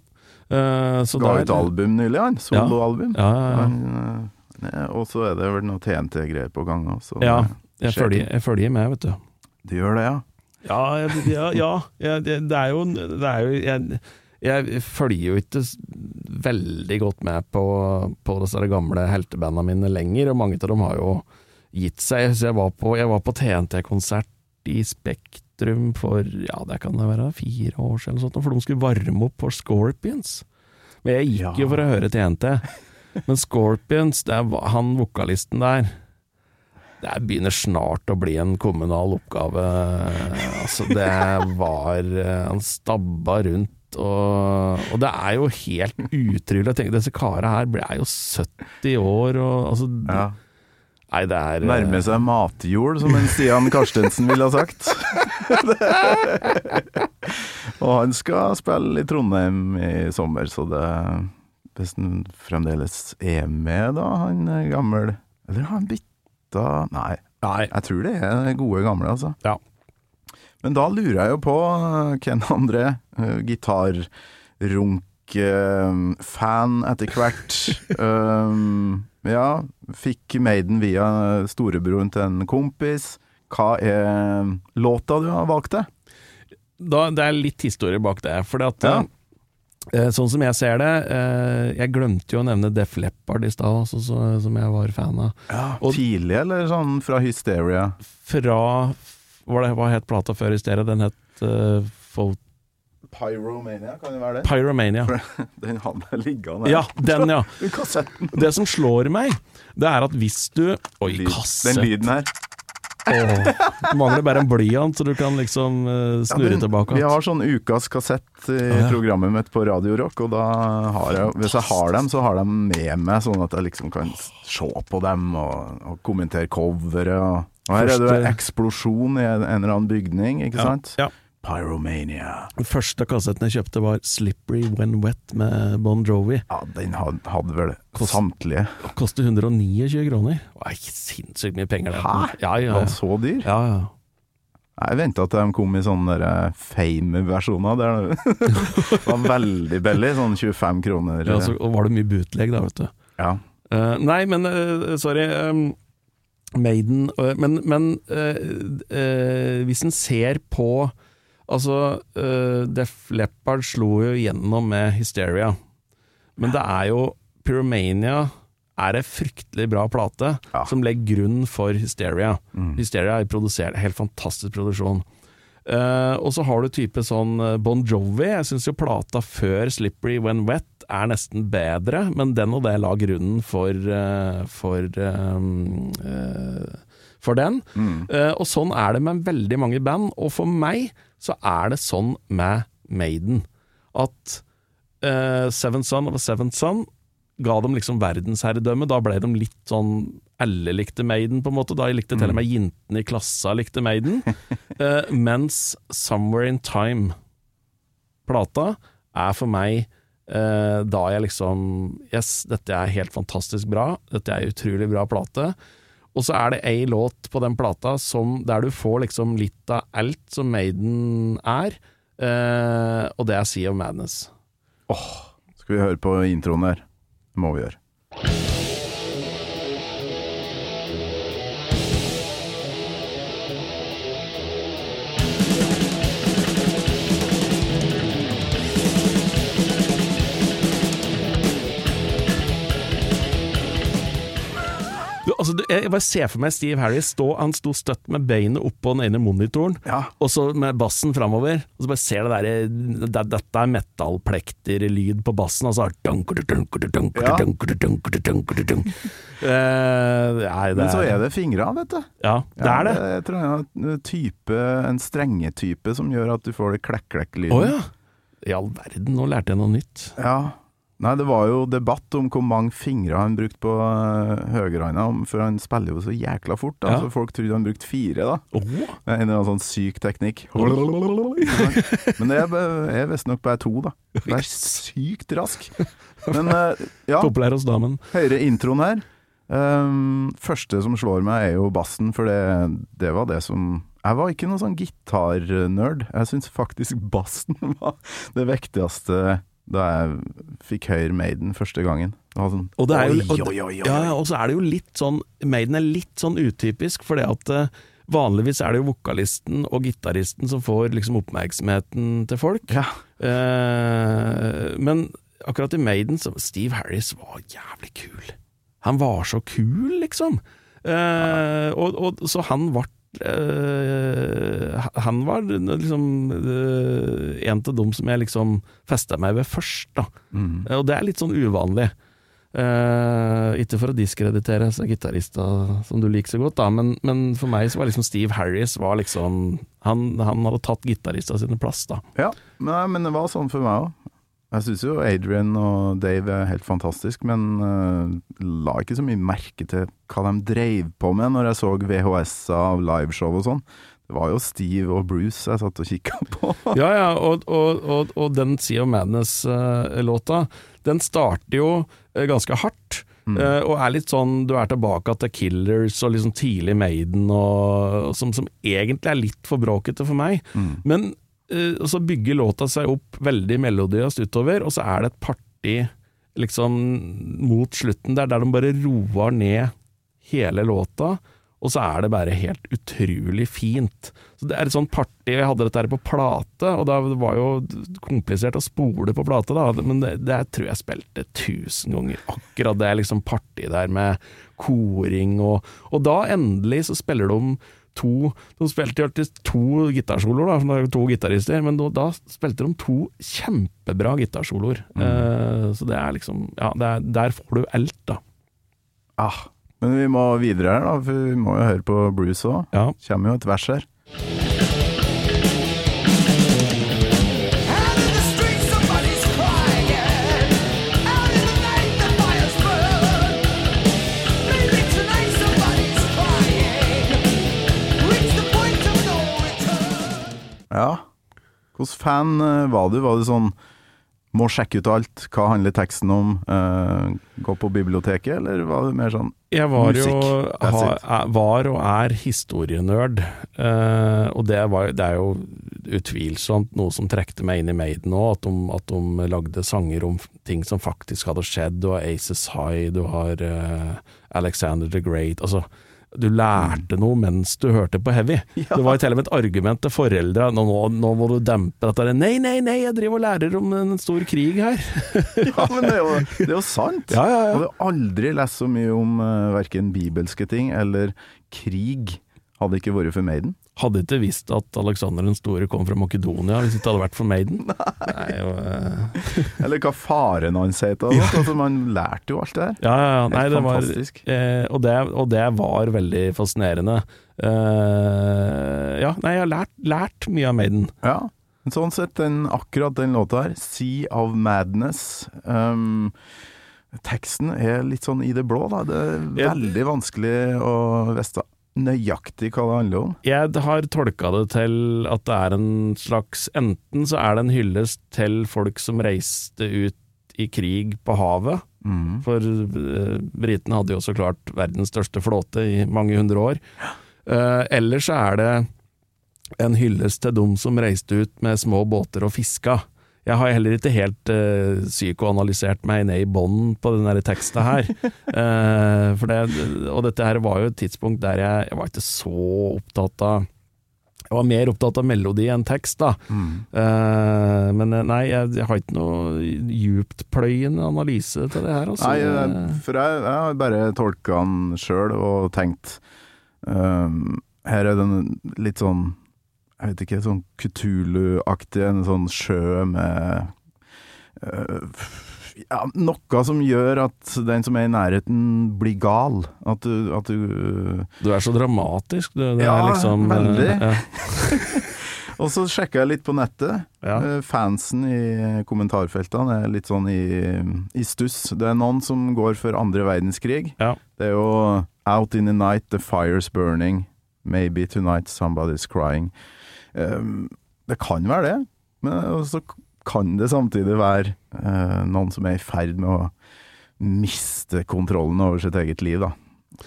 Uh, så Ga ut album nylig, han. Soloalbum. Ja, ja, ja. Eh, Og så er det vel noe TNT-greier på gang også. Ja, Jeg følger, jeg følger med, vet du. Du gjør det, ja? Ja, ja, ja, det, det er jo, det er jo jeg, jeg følger jo ikke veldig godt med på, på disse gamle heltebanda mine lenger, og mange av dem har jo gitt seg. Så jeg var på, på TNT-konsert i Spektrum for ja, det kan det være fire år siden, eller sånt, for de skulle varme opp for Scorpions. Men jeg gikk Ja. jo for å høre TNT. Men Scorpions, det er han vokalisten der det begynner snart å bli en kommunal oppgave. Altså, det var eh, Han stabba rundt, og, og det er jo helt utrolig å tenke Disse karene her er jo 70 år, og altså ja. Nei, det er Nærmer seg matjord, som en Stian Karstensen ville ha sagt. og han skal spille i Trondheim i sommer, så det Hvis han fremdeles er med, da, han er gammel Eller har han bytta Nei, Nei. jeg tror det er gode gamle, altså. Ja. Men da lurer jeg jo på, eh, Ken André, eh, gitarrunk-fan etter hvert. Um, ja, fikk Maiden via storebroren til en kompis. Hva er låta du har valgt deg? Det er litt historie bak det. Fordi at Ja. Eh, Sånn som jeg ser det eh, Jeg glemte jo å nevne Def Leppard i stad, som jeg var fan av. Og- Tidlig, eller sånn fra Hysteria? Fra Hva det- hva het plata før Hysteria? Den het uh, Pyromania, kan det være det? Pyromania. Den hadde jeg liggende Ja, den, ja. kassetten. Det som slår meg, det er at hvis du Oi, Lyd- kassett. Den lyden her. Det mangler bare en blyant, så du kan liksom Ja, snurre den- tilbake. Vi har sånn ukas kassett i ja. programmet mitt på Radio Rock, og da har jeg Hvis jeg har dem, så har jeg dem med meg, sånn at jeg liksom kan se på dem og, og kommentere coveret. Og, og her er det jo eksplosjon i en, en eller annen bygning, ikke Ja, sant? ja. Pyromania. Den første kassetten jeg kjøpte var 'Slippery When Wet' med Bon Jovi. Ja, den hadde, vel Kost- samtlige. Koster 129 kroner. Det var sinnssykt mye penger. det. Hæ? Ja, ja, ja. så dyr? ja, ja. Jeg venta til de kom i sånne eh, fame-versjoner. Det var veldig billig, sånn 25 kroner. ja så og var det mye bootleg da, vet du. Ja. Uh, nei, men uh, sorry. um, Maiden uh, Men, men eh, eh, hvis en ser på Altså, uh, Def Leppard slo jo gjennom med Hysteria. Men det er jo Pyromania er en fryktelig bra plate, Ja. som legger grunn for Hysteria. Mm. Hysteria er produsert, helt fantastisk produksjon. Uh, og så har du type sånn eh, Bon Jovi. Jeg syns jo plata før 'Slippery When Wet' er nesten bedre, men den og det la grunnen for uh, for, eh, eh, for den. Mm. Uh, og sånn er det med veldig mange band, og for meg så er det sånn med Maiden. At uh, Seven Son of a Seven Son ga dem liksom verdensherredømme. Da ble de litt sånn Alle likte Maiden, på en måte. Da likte til og med jentene i klassa likte Maiden. Uh, mens Somewhere in Time-plata er for meg da jeg liksom Yes, dette er helt fantastisk bra. Dette er utrolig bra plate. Og så er det ei låt på den plata som, der du får liksom litt av alt som Maiden er, eh, og det er Sea of Madness. Åh, Skal vi høre på introen her? Det må vi gjøre. Altså, jeg bare ser for meg Steve Harris stå, han sto støtt med beinet oppå den ene monitoren, Ja. og så med bassen framover. Og så bare ser det derre det, Dette er metallplekter-lyd på bassen, altså. Eh, det Men så er det fingra, vet du. Ja, det er det. Jeg tror jeg er en type, en strengetype som gjør at du får det klekk-klekk-lyden. ja. I all verden, nå lærte jeg noe nytt. Ja. Nei, det var jo debatt om hvor mange fingre han brukte på uh, høyrehånda, for han spiller jo så jækla fort. Da. Ja. Så folk trodde han brukte fire, da. Oh. En eller annen sånn syk teknikk. Men det er, er visstnok bare to, da. Det er sykt rask. Men eh, ja, Populær hos damen. høyre introen her. Um, første som slår meg, er jo bassen, for det, det var det som Jeg var ikke noen sånn gitarnerd. Jeg syns faktisk bassen var det viktigste da jeg fikk høyre Maiden første gangen. Sånn Og det er jo, og, ja, og så er det jo litt sånn Maiden er litt sånn utypisk, fordi at eh, vanligvis er det jo vokalisten og gitaristen som får liksom oppmerksomheten til folk. Ja. Eh, men akkurat i Maiden så Steve Harris var jævlig kul. Han var så kul, liksom. Eh, og, og så han ble eh, han var liksom eh, en av dem som jeg liksom festa meg ved først, da. Mm. Og det er litt sånn uvanlig. Eh, ikke for å diskreditere gitarister som du liker så godt, da, men, men for meg så var liksom Steve Harris var liksom Han, han hadde tatt gitaristene sine plass, da. Ja, men det var sånn for meg òg. Jeg syns jo Adrian og Dave er helt fantastisk, men uh, la ikke så mye merke til hva de dreiv på med når jeg så VHS av liveshow og sånn. Det var jo Steve og Bruce jeg satt og kikka på. Ja, ja, og, og, og, og den Sea of Madness-låta, den starter jo eh, ganske hardt. Mm. og er litt sånn Du er tilbake til Killers og liksom tidlig Maiden, og, som, som egentlig er litt for bråkete for meg. Men eh, så bygger låta seg opp veldig melodiøst utover, og så er det et parti liksom mot slutten der, der de bare roer ned hele låta. Og så er det bare helt utrolig fint. Så Det er et sånt party Jeg hadde dette her på plate, og da var jo komplisert å spole på plate, da, men det, det tror jeg spilte tusen ganger. Akkurat det liksom partiet der med koring og Og da endelig så spiller de to De spilte jo alltid to gitarsoloer, da, to gitarister, men da, da spilte de to kjempebra gitarsoloer. Eh, så det er liksom Ja, det er, der får du alt, da. Ah, Men vi må videre her, da, for vi må jo høre på Bruce òg. Ja. Kommer jo et vers her. Ja. Hvilken fan eh, var du? Var du sånn må sjekke ut alt, hva handler teksten om, uh, gå på biblioteket, eller var du mer sånn Jeg var Musikk, jo ha, var og er historienerd, uh, og det, var, det er jo utvilsomt noe som trekte meg inn i Maiden òg, at, at de lagde sanger om ting som faktisk hadde skjedd. Du har Aces High, du har uh, Alexander the Great altså du lærte noe mens du hørte på heavy. Ja. Det var til og med et argument til foreldra. Nå, nå, må du dempe dette. Nei, nei, nei, jeg driver og lærer om en stor krig her. Ja, men det er jo, det er jo sant! Ja, ja, ja. Jeg hadde aldri lest så mye om uh, verken bibelske ting eller krig, hadde det ikke vært for Maiden. Hadde ikke visst at Alexander den store kom fra Makedonia hvis det ikke hadde vært for Maiden. Nei, jo, eh, Eller hva faren hans het. Altså, man lærte jo alt det der. ja, ja, ja. Nei, det var, eh, og, det, og det var veldig fascinerende. Uh, ja, nei, jeg har lært, lært mye av Maiden. Ja. Sånn sett, den, akkurat den låta her, 'Sea of Madness' um, Teksten er litt sånn i det blå, da. Det er veldig vanskelig å vite nøyaktig hva det handler om. Jeg har tolka det til at det er en slags Enten så er det en hyllest til folk som reiste ut i krig på havet. Mm. For uh, britene hadde jo så klart verdens største flåte i mange hundre år. Uh, eller så er det en hyllest til dem som reiste ut med små båter og fiska. Jeg har heller ikke helt uh, psykoanalysert meg ned i bånden på den teksta her. uh, for det, og dette her var jo et tidspunkt der jeg, jeg var ikke så opptatt av Jeg var mer opptatt av melodi enn tekst, da. Mm. Uh, men nei, jeg, jeg har ikke noe djuptpløyende analyse til det her. Altså. Nei, for jeg, jeg har bare tolka den sjøl og tenkt um, Her er den litt sånn Jeg vet ikke, sånn Kutulu-aktig, en sånn sjø med uh, ja, Noe som gjør at den som er i nærheten, blir gal. At du, at du Du er så dramatisk, du. Det Ja, er liksom, eh, veldig. ja. Og så sjekka jeg litt på nettet. Ja. Eh, Fansen i kommentarfeltene er litt sånn i, i stuss. Det er noen som går for andre verdenskrig. Ja. Det er jo Out in the night, the fire's burning. Maybe tonight somebody's crying. Um, det kan være det, men så kan det samtidig være eh, noen som er i ferd med å miste kontrollen over sitt eget liv, da.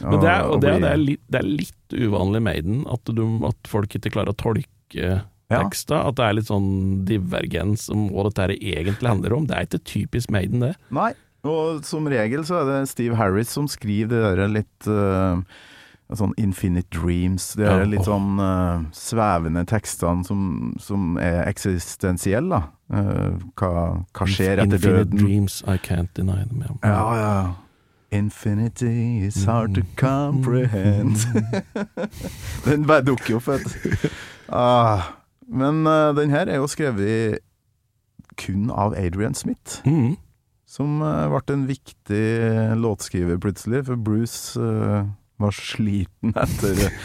Men det er, og det, er, det, er litt, det er litt uvanlig i Maiden at, du, at folk ikke klarer å tolke Ja. At det er litt sånn divergens om hva dette egentlig handler om. Det er ikke typisk Maiden, det. Nei, og som regel så er det Steve Harris som skriver det der litt eh, Sånn Infinite Dreams, Det er litt sånn uh, svevende tekstene som, som er eksistensielle, da. Uh, hva, hva skjer etter Infinite døden? dreams, I can't deny them. Ja, Ja, ja. Infinity is hard to comprehend. den bare dukker jo opp, vet du. Ah, men uh, den her er jo skrevet kun av Adrian Smith. Mm. Som ble en viktig låtskriver plutselig, for Bruce eh, var sliten etter eh,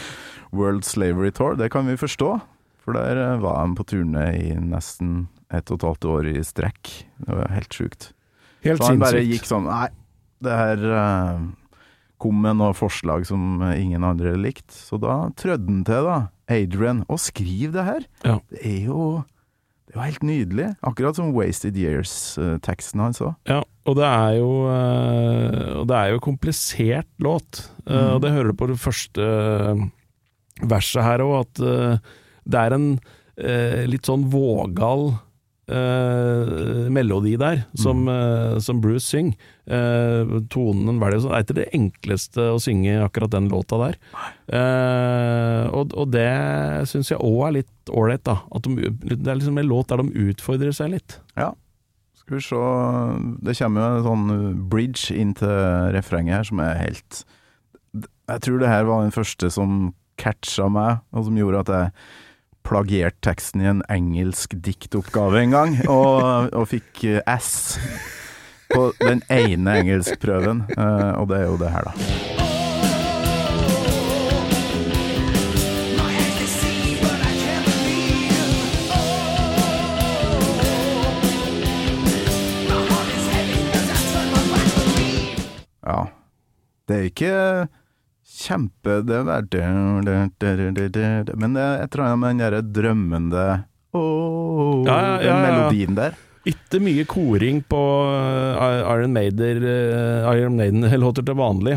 World Slavery Tour. Det kan vi forstå, for der eh, var han på turné i nesten ett og et halvt år i strekk. Det var helt sjukt. Helt Så han bare gikk sånn Nei, det her eh, kom med noen forslag som ingen andre likte. Så da trødde han til, da, Adrian, og skriv det her. Ja. Det er jo det er helt nydelig. Akkurat som Wasted Years-teksten hans òg. Ja, og det er jo eh, det er jo komplisert låt. Eh, Mm. Og det hører du på det første eh, verset her òg, at det er en litt sånn vågal Uh, melodi der, som, uh, som Bruce synger. Uh, tonen var det, Det er ikke det enkleste å synge akkurat den låta der. Og, og det syns jeg òg er litt ålreit, da. At de, det er liksom en låt der de utfordrer seg litt. Ja. Skal vi se Det kommer jo en sånn bridge inn til refrenget her som er helt Jeg tror det her var den første som catcha meg, og som gjorde at jeg plagierte teksten i en engelsk diktoppgave en gang, og, og fikk eh, S på den ene engelskprøven, eh, og det er jo det her, da. Ja. Det er ikke kjempe Det er bare Men det er et eller annet med den derre drømmende oh, Ja, ja, ja, den melodien der. Ikke mye koring på eh, Iron Maiden, eh, Iron Maiden-låter til vanlig,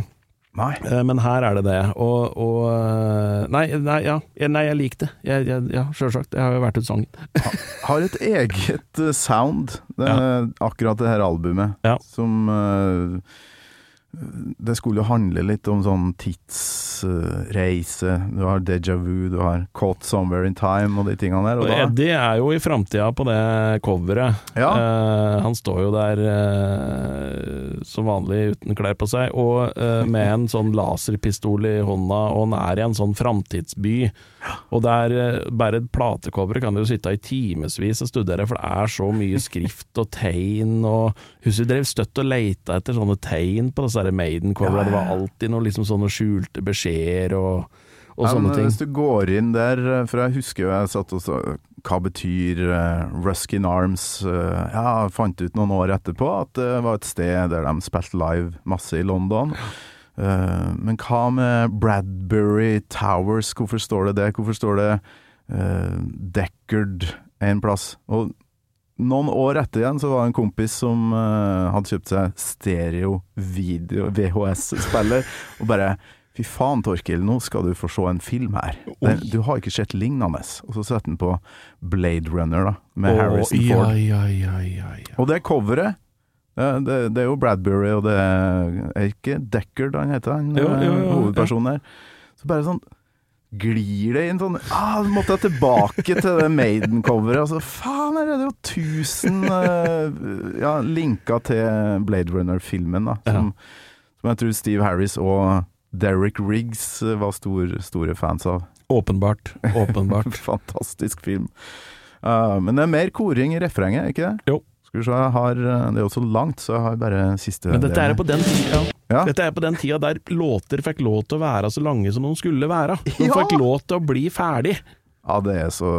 Nei. eh, men her er det det. Og, og Nei, nei, ja, nei, jeg liker det. Jeg, jeg, ja, Sjølsagt. Jeg har jo vært ut sangen. Har et eget sound, det, akkurat det her albumet, som eh, Det skulle jo handle litt om sånn tidsreise. du har déjà vu, du har Caught Somewhere in Time og de tingene der. Og Og Eddie er jo i framtida på det coveret. Ja. Uh, han står jo der uh, som vanlig uten klær på seg, og uh, med en sånn laserpistol i hånda, og han er i en sånn framtidsby. Og der er bare et platecover kan du jo sitte i timevis og studere, for det er så mye skrift og tegn, og husker du drev støtt og leita etter sånne tegn på disse her Maiden-coverne. Det var alltid noe liksom sånne skjulte beskjeder og, og Ja. Hvis du går inn der, eh, for jeg husker jo jeg satt og så Hva betyr uh, Ruskin Arms? Uh, ja, fant ut noen år etterpå at det var et sted der de spilte live masse i London. Eh, men hva med Bradbury Towers? Hvorfor står det det? Hvorfor står det eh, Deckard en plass? Og noen år etter igjen så var det en kompis som eh, hadde kjøpt seg stereo-video, VHS-spiller, og bare Fy faen, Torkil, nå skal du få se en film her. Den, du har ikke sett lignende. Og så setter han på Blade Runner, da, med Harrison ja, Ford. ja, ja, ja, ja. Og det coveret det, det, det er jo Bradbury, og det er, ikke Deckard han heter, han Jo, jo, jo, eh, hovedpersonen her. Så bare sånn Glir det inn sånn ah, Måtte jeg tilbake til det Maiden-coveret. Altså, faen, her er det jo tusen uh, ja, linker til Blade Runner-filmen, da. Som, som jeg tror Steve Harris og Derek Riggs eh, var stor, store fans av. Åpenbart. Åpenbart. Fantastisk film. Uh, men det er mer koring i refrenget, ikke det? Jo. Skal vi se, jeg har uh, Det er jo så langt, så jeg har bare siste Men dette er på den tida Ja. Dette er på den tida der låter fikk lov til å være så lange som de skulle være. De Ja. fikk lov til å bli ferdig. Ja, det er så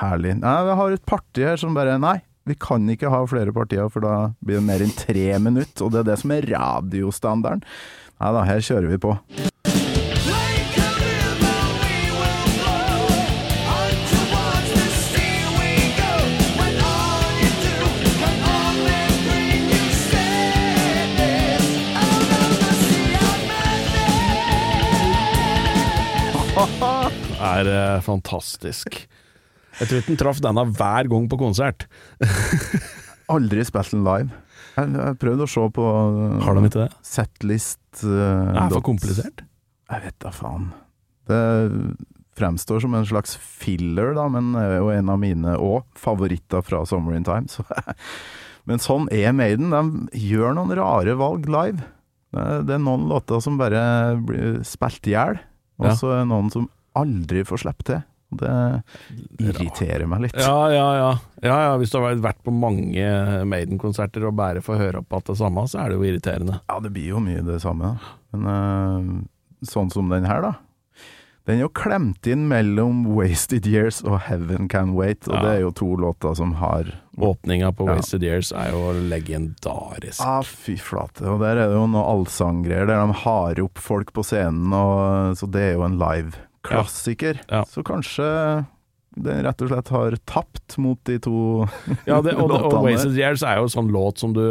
herlig. Nei, jeg har et parti her som bare Nei, vi kan ikke ha flere partier, for da blir det mer enn tre minutter. Og det er det som er radiostandarden. Nei da, her kjører vi på. Er eh, fantastisk. Jeg tror ikke den traff denne hver gang på konsert. Aldri spilt den live. Jeg jeg prøvde å se på uh, Har de ikke det? setlist uh, Det er for komplisert. Jeg vet da faen. Det fremstår som en slags filler, da, men er jo en av mine òg favoritter fra Summer in Time. Så. Men sånn er Maiden. De gjør noen rare valg live. Det er, noen låter som bare blir spilt i hjel, og så er det noen som aldri får slippe til. Det irriterer meg litt. Ja, ja, ja. ja, ja hvis du har vært på mange Maiden-konserter og bare får høre opp at det samme, så er det jo irriterende. Ja, det blir jo mye det samme. Men øh, sånn som den her, da. Den er jo klemt inn mellom Wasted Years og Heaven Can Wait, og Ja. det er jo to låter som har Åpninga på Ja. Wasted Years er jo legendarisk. Ah, fy flate. Og der er det jo noe allsanggreier der de har opp folk på scenen, og, så det er jo en live klassiker. Ja. Ja. Så kanskje den rett og slett har tapt mot de to Ja, det, og, og låtene. Wasted Years er jo en sånn låt som du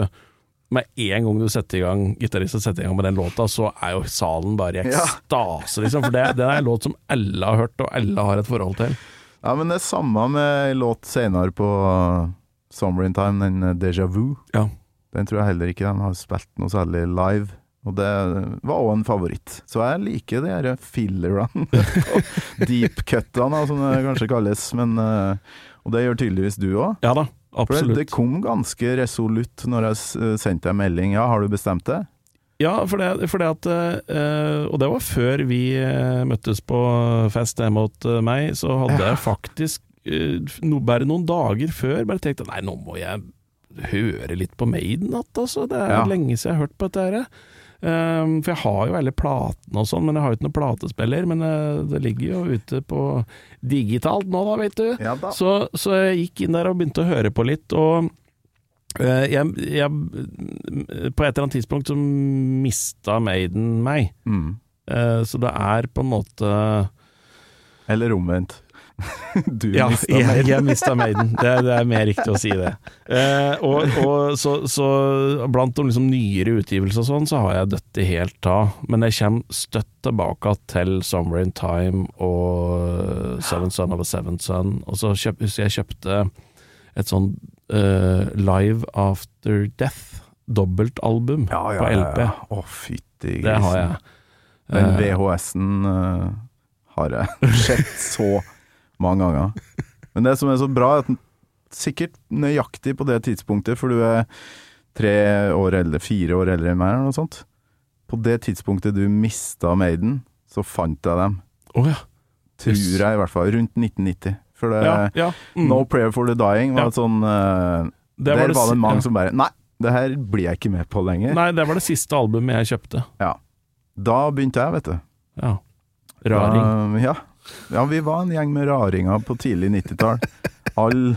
med en gang du setter i gang gitaristen setter i gang med den låta, så er jo salen bare i Ja. ekstase, liksom. For det, det er en låt som alle har hørt, og alle har et forhold til. Ja, men det er samme med en låt senere på Summer in Time, den eh, Déjà Vu. Ja. Den tror jeg heller ikke de har spilt noe særlig live. Og det var òg en favoritt. Så jeg liker de her fillerne. Deep cuttene, som det kanskje kalles. Men, eh, og det gjør tydeligvis du òg. Ja da, For det, det kom ganske resolutt når jeg eh, sendte deg melding. Ja, har du bestemt det? Ja, for det, for det at øh, Og det var før vi møttes på fest hjemme hos meg, så hadde jeg faktisk no, bare noen dager før bare tenkt nei, nå må jeg høre litt på Maiden igjen, altså. Det er Ja. lenge siden jeg har hørt på dette her. Um, for jeg har jo alle platene og sånn, men jeg har jo ikke noen platespiller. Men uh, det ligger jo ute på digitalt nå, da, vet du. Ja da. Så, så jeg gikk inn der og begynte å høre på litt, og uh, jeg, jeg, på et eller annet tidspunkt så mista Maiden meg. Mm. Uh, så det er på en måte Eller omvendt. Du Ja, mista jeg, mer. jeg mista Maiden. Det, det er mer riktig å si det. Eh, og, og så, så blant de liksom nyere utgivelser og sånn, så har jeg dødd det helt av. Men jeg kommer støtt tilbake til 'Summer in Time og Seven Son of a Seven Son. Og så kjøp, husker jeg kjøpte et sånn eh, Live After Death, dobbeltalbum Ja, ja, på LP. ja. Å, fytti Det har jeg. Den Eh, VHS-en uh, har jeg sett så mange ganger. Men det som er så bra, er at sikkert nøyaktig på det tidspunktet, for du er tre år eldre, fire år eldre enn meg, eller noe sånt. På det tidspunktet du mista Maiden, så fant jeg dem. Oh, ja. Tror jeg i hvert fall. Rundt 1990. For det ja, ja. Mm. No Prayer for the Dying var et sånn uh, Det Der var det, si- mange ja. som bare Nei, det her blir jeg ikke med på lenger. Nei, det var det siste albumet jeg kjøpte. Ja. Da begynte jeg, vet du. Ja. Raring. Da, ja. Ja, vi var en gjeng med raringer på tidlig 90-tall. Alle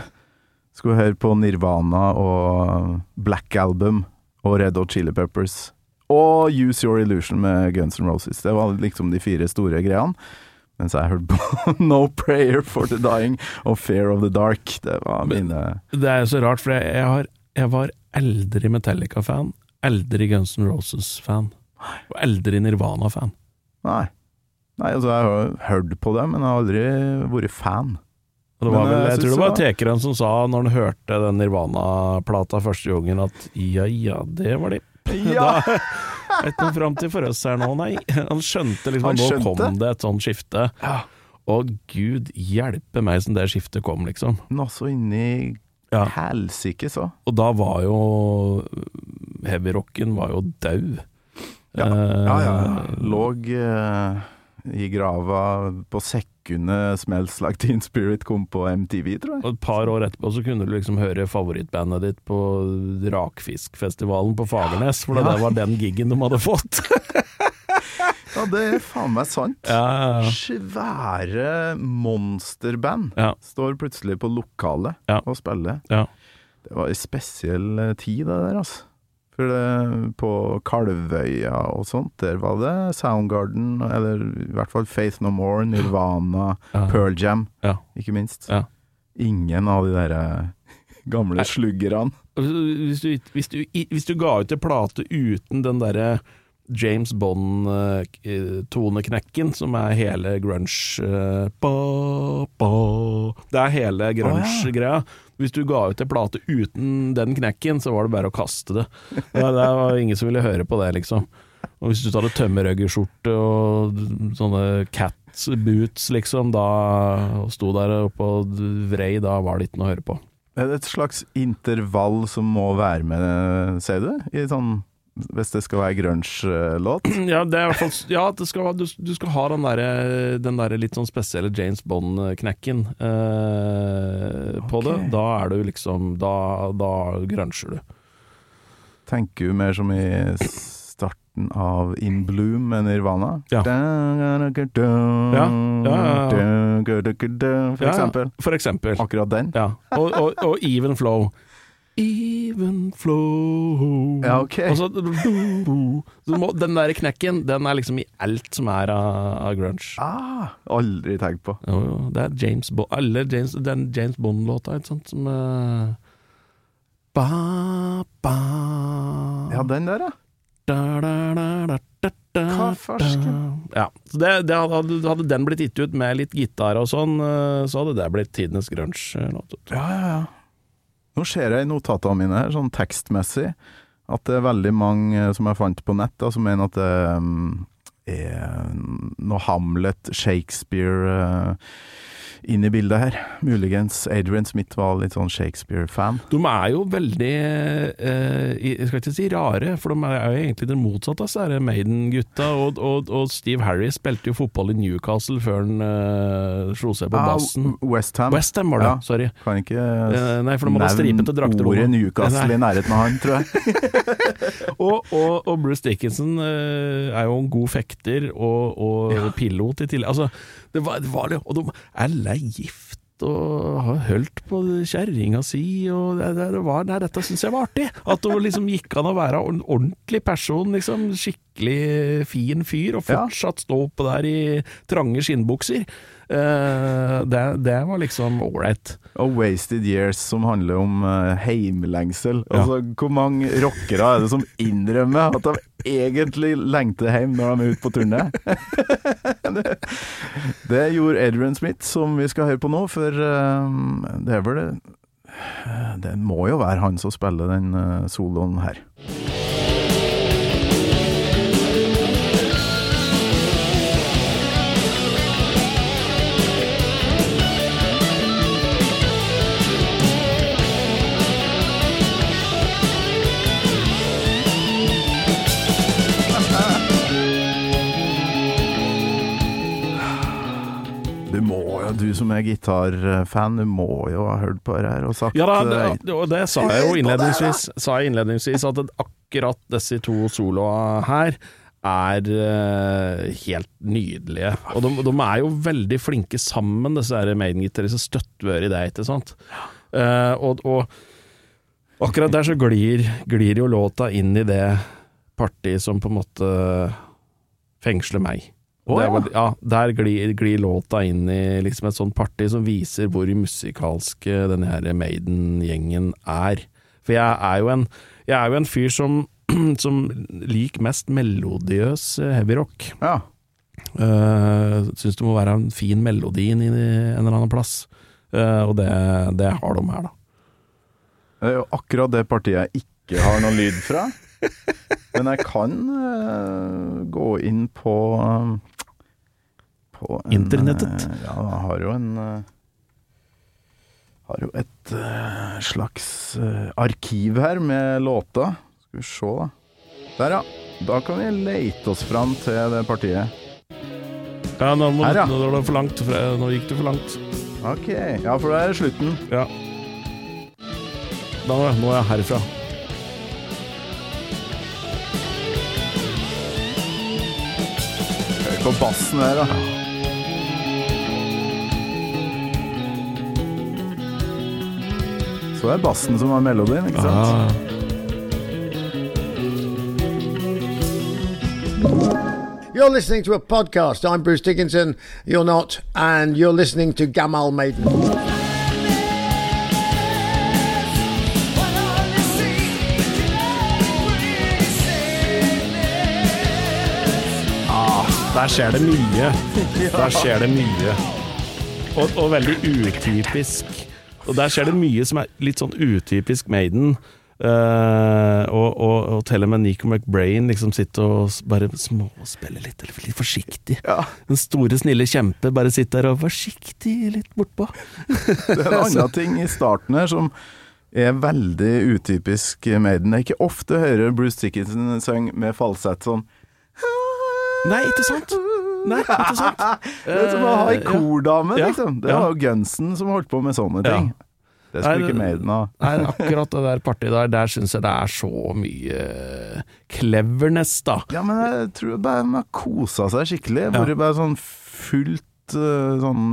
skulle høre på Nirvana og Black Album og Red Hot Chili Peppers. Og Use Your Illusion med Guns N' Roses. Det var liksom de fire store greiene. Mens jeg hørte på No Prayer for the Dying og Fear of the Dark. Det var mine Det er så rart, for jeg, jeg, har, jeg var eldre Metallica-fan, eldre Guns N' Roses-fan, og eldre Nirvana-fan. Nei. Nei, altså jeg har hørt på det, men jeg har aldri vært fan. Var Men, eh, jeg jeg tror det var Tekeren som sa, når han hørte den Nirvana-plata første gangen, at ja ja, det var de. Ja! Da vet du fram til for oss her nå, nei. Han skjønte liksom Han nå kom det et sånt skifte. Ja. Og gud hjelpe meg som det skiftet kom, liksom. Nå så inni Ja. helsike, så. Og da var jo heavyrocken var jo daud. Ja, ja, ja, ja. Låg eh, i grava på sekundet 'Smells Like Teen Spirit' kom på MTV, tror jeg. Og et par år etterpå så kunne du liksom høre favorittbandet ditt på Rakfiskfestivalen på Fagernes, for Ja. det var den giggen de hadde fått. Ja, det er faen meg sant. Ja, ja, Svære monsterband ja. står plutselig på lokalet Ja. og spiller. Ja. Det var ei spesiell tid, det der, altså. For det, på Kalvøya og sånt, der var det Soundgarden, eller i hvert fall Faith No More, Nirvana, Ja. Pearl Jam, Ja. ikke minst. Ja. Ingen av de der eh, gamle sluggerne. Hvis du, hvis, hvis du ga ut en plate uten den derre James Bond-toneknekken, som er hele grunge eh, ba, ba. Det er hele grunge-greia. Hvis du ga ut en plate uten den knekken, så var det bare å kaste det. Det, det var ingen som ville høre på det, liksom. Og hvis du tar hadde tømmerrøggerskjorte og sånne cats boots, liksom, da og sto der oppe og vrei, da var det ikke noe å høre på. Er det et slags intervall som må være med, sier du? I sånn, hvis det skal være grunge-låt? Ja, det fall Ja, det skal, du, du skal ha den derre der litt sånn spesielle James Bond-knekken eh, på det. Da er du liksom Da, da gruncher du. Tenker du mer som i starten av In Bloom med Nirvana? Ja. Ja, ja. For eksempel. For eksempel. Akkurat den? Ja. Og, og, og Even Flow. Even Flow Ja, ok. Og så, så må, Den der knekken, den er liksom i alt som er av, av grunge. Ah, aldri tenkt på. Jo, jo, det er James Bond Alle James, den James Bond-låta, ikke sant, som uh, ba, ba, Ja, den der, ja. da, da, da, da, da, da, Hva farsken? Ja, så det, det hadde, hadde den blitt gitt ut med litt gitar og sånn, eh, så hadde det blitt tidenes grunge-låt. Ja, ja, ja. Nå ser jeg i notatene mine her, sånn tekstmessig, at det er veldig mange eh, som jeg fant på nett, da, som mener at det um, er noe Hamlet, Shakespeare eh, inn i bildet her. Muligens Adrian Smith var litt sånn Shakespeare-fan. De er jo veldig eh, Jeg skal ikke si rare, for de er jo egentlig det motsatte av disse Maiden-gutta. Og, og, og Steve Harry spilte jo fotball i Newcastle før han eh, slo seg på bassen. Westham. Westham var det, Ja. sorry. Kan ikke Eh, nei, for de hadde stripete drakter ordet. Newcastle Nei. i nærheten av han, tror jeg. Og, og, Bruce Dickinson eh, er jo en god fekter og, og pilot i tillegg. Altså, det var, det var det, og de er gift og har holdt på kjerringa si, og det, det, det var, nei, dette syns jeg var artig. At det liksom gikk an å være en ordentlig person, liksom. Skikkelig fin fyr, og fortsatt stå på der i trange skinnbukser. Eh, det, det var liksom ålreit. Og Wasted Years, som handler om uh, heimlengsel. Altså, hvor mange rockere er det som innrømmer at de egentlig lengter hjem når de er ute på turné? det, det gjorde Adrian Smith, som vi skal høre på nå, for eh, det er vel det Det må jo være han som spiller den eh, soloen her. Du som er gitarfan, du må jo ha hørt på det her og sagt Ja da, eh, det, og det sa jeg jo innledningsvis, sa jeg innledningsvis at akkurat disse to soloa her er uh, helt nydelige. Og de, de er jo veldig flinke sammen, disse Maiden-gitaristene. Støttør i det, ikke sant. Uh, og, og akkurat der så glir, glir jo låta inn i det partiet som på en måte fengsler meg. Å, Det er ja. der glir, glir låta inn i liksom et sånt party som viser hvor musikalsk denne her Maiden-gjengen er. For jeg er jo en, jeg er jo en fyr som, som liker mest melodiøs eh, heavyrock. Ja. Uh, Syns det må være en fin melodi inn i en eller annen plass. uh, og det, det har de her, da. Det er jo akkurat det partiet jeg ikke har noen lyd fra. Men jeg kan uh, gå inn på På en, Internettet? Uh, ja, jeg har jo en uh, Har jo et slags arkiv her med låter. Skal vi se, da. Der, ja. Da kan vi lete oss fram til det partiet. Ja, nå, må, Her, ja. nå, det for langt, for- nå gikk det for langt. Ok. Ja, for det er slutten. Ja. Da, nå er jeg herfra. På bassen her, da. Så det er bassen som har melodien, ikke sant? Ah. You're listening to a podcast. I'm Bruce Dickinson. You're not. And you're listening to Gamal Maiden. Der skjer det mye. Der skjer det mye. Og, og veldig utypisk. Og der skjer det mye som er litt sånn utypisk Maiden. Uh, og, og, og til og med Nico McBrain liksom sitter og bare småspiller litt, eller litt forsiktig. Ja. Den store, snille kjempe bare sitter der og forsiktig litt bortpå. Det er en annen ting i starten her som er veldig utypisk Maiden. Det er ikke ofte jeg hører Bruce Dickinson synge med falsett sånn. Nei, ikke sant? Nei, ikke sant? Det er som å ha ei Eh, kordame, liksom. Det var jo Gunsen som holdt på med sånne ting. Det skulle ikke det- Maiden ha. Nei, akkurat det der partiet der, der syns jeg det er så mye cleverness, da. Ja, men jeg tror bare de har kosa seg skikkelig. Vært bare sånn fullt eh, sånn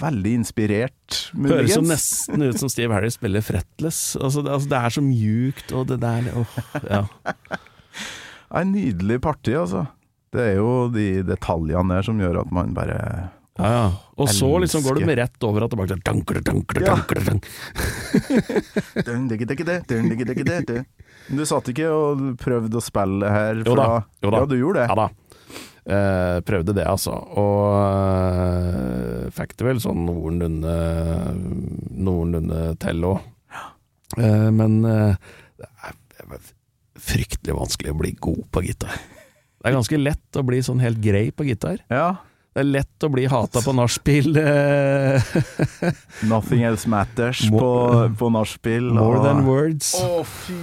veldig inspirert, Høres jo nesten ut som Steve Harris spiller fretless. Altså, det, altså, det er så mjukt, og det der åh, ja. Ja, En nydelig parti, altså. Det er jo de detaljene der som gjør at man bare ja, ja. Og så liksom går du med rett over og tilbake til dankere, dankere, Ja. dankere, dank. Dun, digge, digge, det, bare digge, digge, det, det. Men Du satt ikke og prøvde å spille her? Jo da, jo da. Ja, du gjorde det? Ja da. Eh, prøvde det, altså. Og eh, fikk det vel sånn noenlunde Noenlunde til òg. Eh, men eh, det er, det er fryktelig vanskelig å bli god på gitar. Det er ganske lett å bli sånn helt grei på gitar. Ja. Det er lett å bli hata på nachspiel. eh, Nothing Else Matters more, på, på nachspiel. More og- than words. Å, fy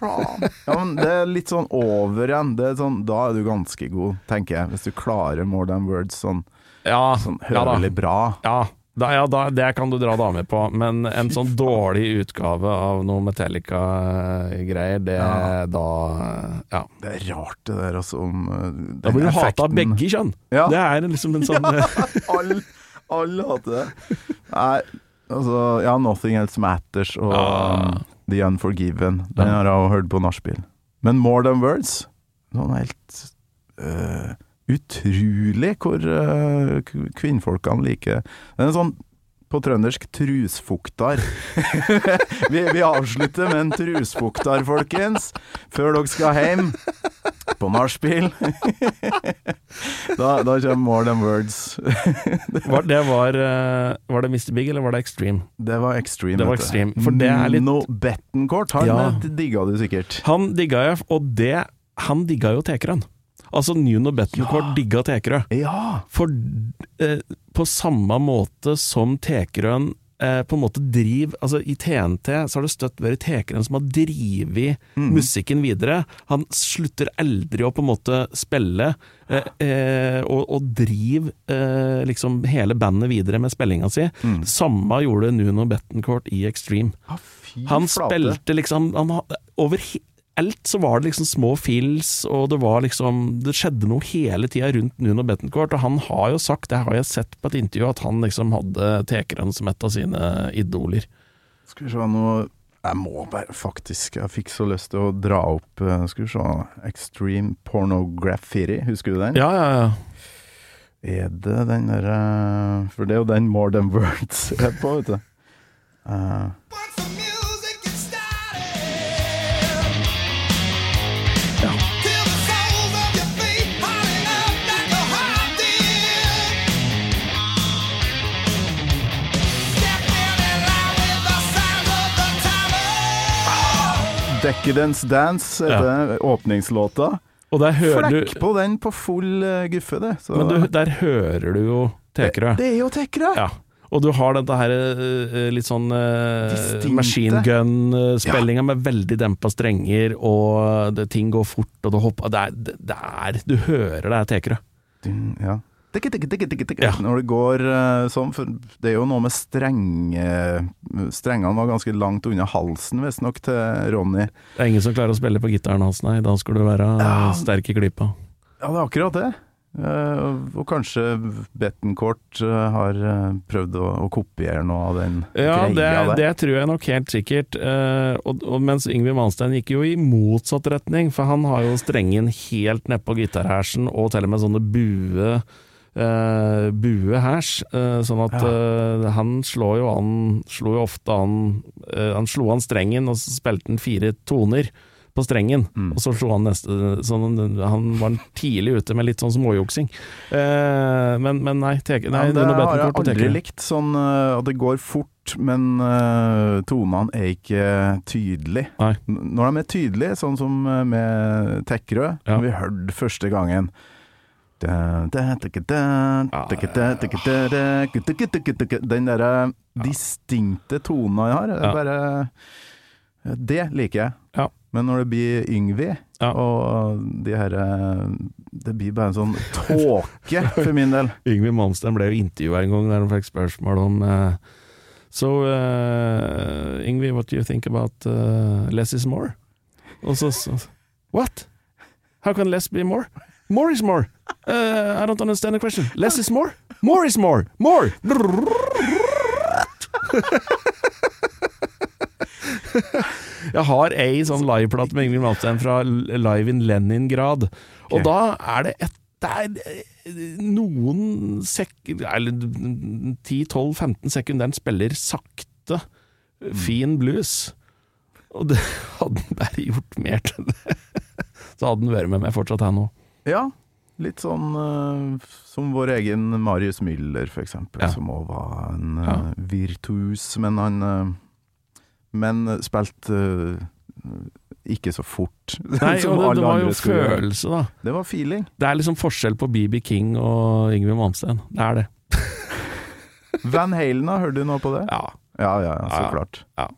faen. Ja, men det er litt sånn over igjen. Det er sånn, da er du ganske god, tenker jeg. Hvis du klarer More Than Words sånn, Ja, sånn ja bra. Ja, da, ja da, det kan du dra dame på, men en sånn dårlig utgave av noe Metallica-greier, det Ja. da Ja. Det er rart det der, altså. Om, uh, Da blir du hata av begge kjønn! Ja. Det er liksom en sånn Alle all hater det. Nei, altså Ja, 'Nothing Else Matters' og Ah. um, 'The Unforgiven'. Den har jeg hørt på nachspiel. Men 'More Than Words' Noen helt øh, utrolig hvor uh, kvinnfolkene liker Det er en sånn på trøndersk trusfuktar. vi, vi avslutter med en trusfuktar, folkens, før dere skal hjem på nachspiel. da, da kommer More Than Words. Var, det var, eh, var det Mr. Big, eller var det Extreme? Det var extreme. Det var extreme, for det er litt- No Bettencourt, han Ja. eh, digga du sikkert. Han digga jeg, og det Han digga jo Tekerøen. Altså Nuno Bettencourt Ja. digga Tekerø. Ja! For eh, på samme måte som Tekerøen eh, på en måte driv Altså I TNT så har det støtt vært Tekerøen som har drevet Mm. musikken videre. Han slutter aldri å på en måte spille, eh, eh, og, og driver eh, liksom hele bandet videre med spillinga si. Mm. Samme gjorde Nuno Bettencourt i Extreme. Ah, Han flate. spilte liksom han, ha- Over alt så var det liksom små fills, og det var liksom Det skjedde noe hele tida rundt Nuno Bettencourt, og han har jo sagt, det har jeg sett på et intervju, at han liksom hadde Tekeren som et av sine idoler. Skal vi se nå Jeg må bare faktisk Jeg fikk så lyst til å dra opp eh, Skal vi se Extreme Pornography, husker du den? Ja, ja, ja. Er det den derre For det er jo den More Than Words er på, vet du. Eh, Decadence Dance heter åpningslåta. Og der hører Flekk du på den på full eh, guffe, det. Så- Men du, der hører du jo Tekerø. Det er jo Tekerø! Ja. Og du har dette her eh, litt sånn uh, machine gun-spillinga med veldig dempa strenger, og det, ting går fort, og du hopper Det er, det, det er Du hører det er Tekerø. Ja. Tikke, tikke, tikke, tikke, tikke. Ja. Når det går eh, sånn, for det er jo noe med strenge Strengene var ganske langt unna halsen, visstnok, til Ronny. Det er ingen som klarer å spille på gitaren hans, nei. Da skal du være Ja. sterk i klypa. Ja, det er akkurat det. Uh, og kanskje Bettencourt uh, har eh, prøvd å, å kopiere noe av den Ja, det, greia der. det tror jeg nok helt sikkert. Uh, og, og mens Yngwie Manstein gikk jo i motsatt retning, for han har jo strengen helt nedpå gitarhersen, og til og med sånne bue uh, buehærs, eh, sånn at eh, han slår jo an Slo jo ofte an eh, Han slo an strengen, og så spilte han fire toner på strengen, Mm. og så slo han neste sånn, Han var tidlig ute med litt sånn småjuksing. Eh, men, men nei, teke, nei ja, det har jeg aldri likt, sånn eh, at det går fort, men uh, tonene er ikke tydelige. Nei. Når de er tydelige, sånn som eh, med Tekkerø, Ja. som vi hørte første gangen Den derre distinkte tonen jeg har, det, bare Det liker jeg. Ja. Men når det blir Yngvi, Ja. og de herre Det blir bare en sånn tåke, for min del. Yngvi Malmsteen ble jo intervjua en gang der han fikk spørsmål om uh, So, uh, Yngwie, what do you think about uh, less is more? Og så What? How can less be more? More is more. Uh, I don't understand the question. Less is more? More is more. More! Jeg har ei sånn liveplate med Ingrid Malmsteen fra Live in Leningrad, og okay. da er det et det er noen sek... Eller 10-12-15 sekunder den spiller sakte, fin blues. Og det hadde han bare gjort mer til det. Så hadde han vært med meg fortsatt her nå. Ja, litt sånn uh, som vår egen Marius Müller, for eksempel, Ja. som òg var en uh, Ja. virtuos, men han uh, Men spilte ikke så fort. Nei, det, det var jo følelse, da. Det var feeling. Det er liksom forskjell på BB King og Yngve Malmsteen. Det er det. Van Halen, da, hørte du noe på det? Ja. Ja, ja, så Ja.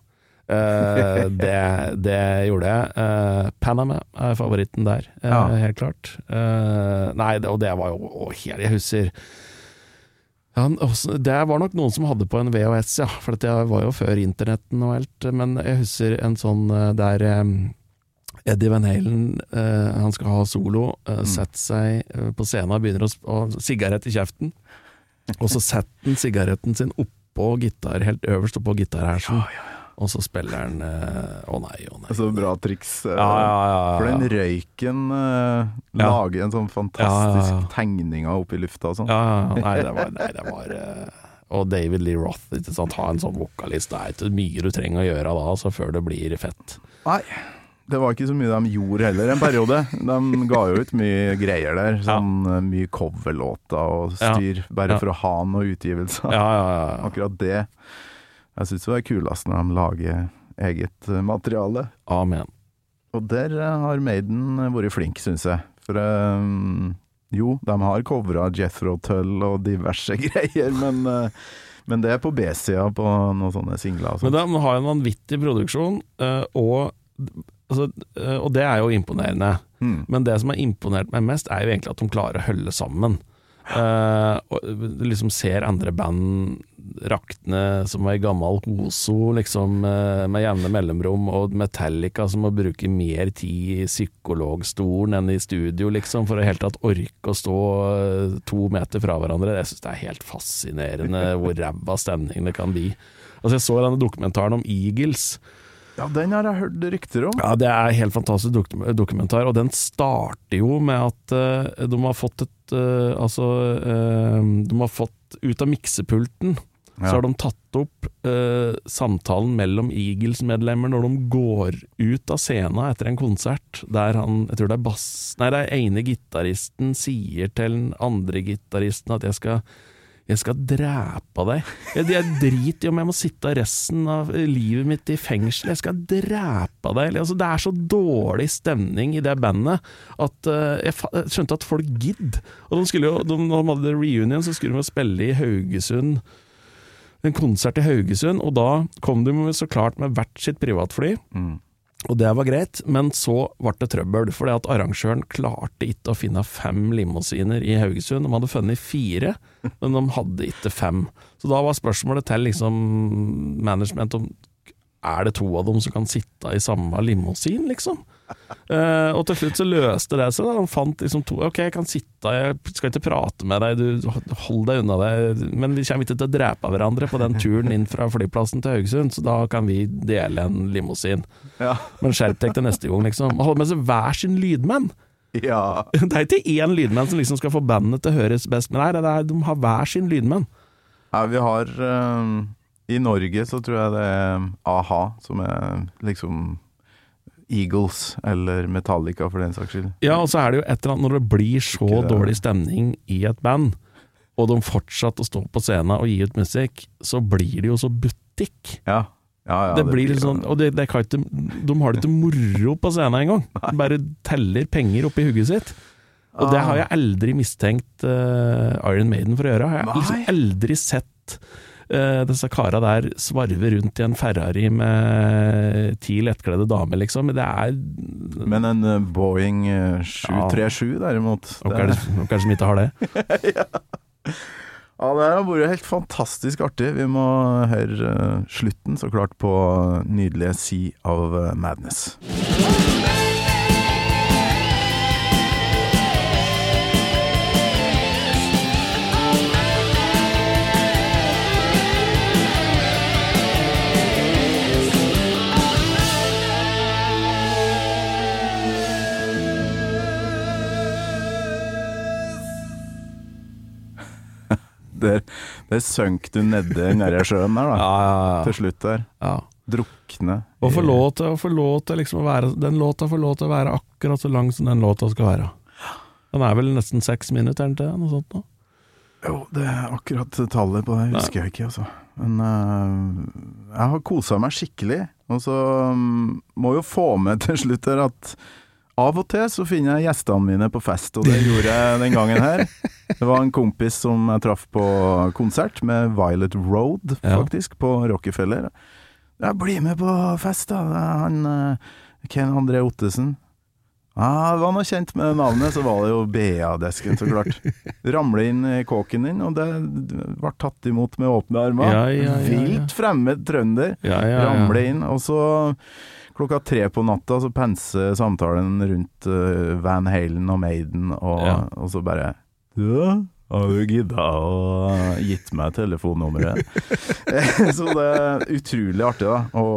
Eh, det, det gjorde jeg. Uh, Panama er favoritten der, uh, Ja. helt klart. Nei, det, og det var jo å, Jeg husker ja, også, Det var nok noen som hadde på en VHS, ja. For det var jo før internetten og alt. Men jeg husker en sånn der um, Eddie Van Halen han skal ha solo, uh, setter seg på scenen og begynner å ha sigarett i kjeften. og så setter han sigaretten sin oppå gitar, helt øverst oppå gitarhersen, og så spiller han eh, Å nei, å nei. Så bra triks. eh, Ja, ja, ja. For den røyken eh, lager en sånn fantastisk Ja, ja, ja. tegninger opp i lufta og sånn. Ja, ja, ja. nei, det var, nei, det var eh, Og David Lee Roth, ikke sant? ha en sånn vokalist. Det er ikke mye du trenger å gjøre da, altså, før det blir fett. Nei, det var ikke så mye de gjorde heller en periode. De ga jo ut mye greier der. Sånn ja. mye coverlåter og styr, bare Ja. for å ha. Ja, ja, ja. Akkurat det. Jeg syns det er kulest når de lager eget eh, materiale. Amen. Og der eh, har Maiden vært flink, syns jeg. For um, jo, de har covra Jethro Tull og diverse greier, men, uh, men det er på B-sida på noen sånne singler. Men de har en vanvittig produksjon, eh, og, altså, eh, og det er jo imponerende. Mm. Men det som har imponert meg mest, er jo egentlig at de klarer å holde sammen. Eh, og liksom ser andre band rakne som ei gammel hoso, liksom eh, med jevne mellomrom, og Metallica som må bruke mer tid i psykologstolen enn i studio, liksom, for å helt tatt orke å stå eh, to meter fra hverandre. Jeg syns det er helt fascinerende hvor ræva stemning det kan bli. Altså Jeg så denne dokumentaren om Eagles. Ja, den har jeg hørt rykter om. Ja, det er en helt fantastisk dok dokumentar, og den starter jo med at uh, de har fått et uh, Altså, uh, de har fått ut av miksepulten Ja. så har de tatt opp eh, samtalen mellom Eagles-medlemmer når de går ut av scenen etter en konsert, der han, jeg tror det er bass Nei, det er ene gitaristen sier til den andre gitaristen at jeg skal jeg skal drepe deg. Jeg, jeg driter i om jeg må sitte resten av livet mitt i fengsel. Jeg skal drepe deg. Altså, det er så dårlig stemning i det bandet at uh, jeg, jeg skjønte at folk gidd. Og de jo, de, de hadde reunion, så skulle de spille i Haugesund. En konsert i Haugesund, og da kom de så klart med hvert sitt privatfly. Mm. Og det var greit, men så ble det trøbbel, fordi at arrangøren klarte ikke å finne fem limousiner i Haugesund. De hadde funnet fire, men de hadde ikke fem. Så da var spørsmålet til liksom management om er det to av dem som kan sitte i samme limousin, liksom? Eh, og til slutt så løste det seg. Han fant liksom to Ok, jeg kan sitte, jeg skal ikke prate med deg, du hold deg unna det, men vi kommer ikke til å drepe hverandre på den turen inn fra flyplassen til Haugesund, så da kan vi dele en limousin. Ja. Men skjerp deg til neste gang, liksom. Og Hold med seg hver sin lydmenn. ja. Det er ikke én lydmenn som liksom skal få bandet til å høres best, men nei, det er, de har hver sin lydmenn. Ja, vi har eh, I Norge så tror jeg det er a-ha som er liksom Eagles, eller Metallica for den saks skyld. Ja, og så er det jo et eller annet når det blir så det. dårlig stemning i et band, og de fortsatte å stå på scenen og gi ut musikk, så blir det jo så butikk. Ja. Ja, ja, det, blir litt sånn, og det, det ikke, De har det ikke moro på scenen engang. Bare teller penger oppi hugget sitt. Og det har jeg aldri mistenkt uh, Iron Maiden for å gjøre. Jeg har liksom aldri sett disse kara der svarver rundt i en Ferrari med ti lettkledde damer, liksom. Det er Men en eh, Boeing eh, 737 derimot Noen er det som ikke har det. Ja, det har vært helt fantastisk artig. Vi må høre eh, slutten, så klart, på nydelige Sea of eh, Madness. Der, der sønk du nedi der sjøen der, da. Ja, Til slutt der. ja. Drukne. Og få lov til, å få lov til liksom å være Den låta får lov til å være akkurat så lang som den låta skal være. Den er vel nesten seks minutter, er den ikke? Noe sånt noe? Jo, det er akkurat tallet på det, husker jeg ikke, altså. Men uh, jeg har kosa meg skikkelig. Og så um, må jo få med til slutt her at av og til så finner jeg gjestene mine på fest, og det gjorde jeg den gangen her. Det var en kompis som jeg traff på konsert med Violet Road, Ja. faktisk, på Rockefeller. Jeg blir med på fest, da. Han eh, Ken André Ottesen. Ja, det var noe kjent med navnet, så var det jo BA-desken, så klart. Ramle inn i kåken din, og det ble tatt imot med åpne armer. Ja, ja, ja, ja. Vilt fremmed trønder. Ja, ja, ja. Ramle inn, og så klokka tre på natta så penser samtalen rundt eh, Van Halen og Maiden, og, Ja. og så bare ja, Har du gidda å gitt meg telefonnummeret? så det er utrolig artig da, å,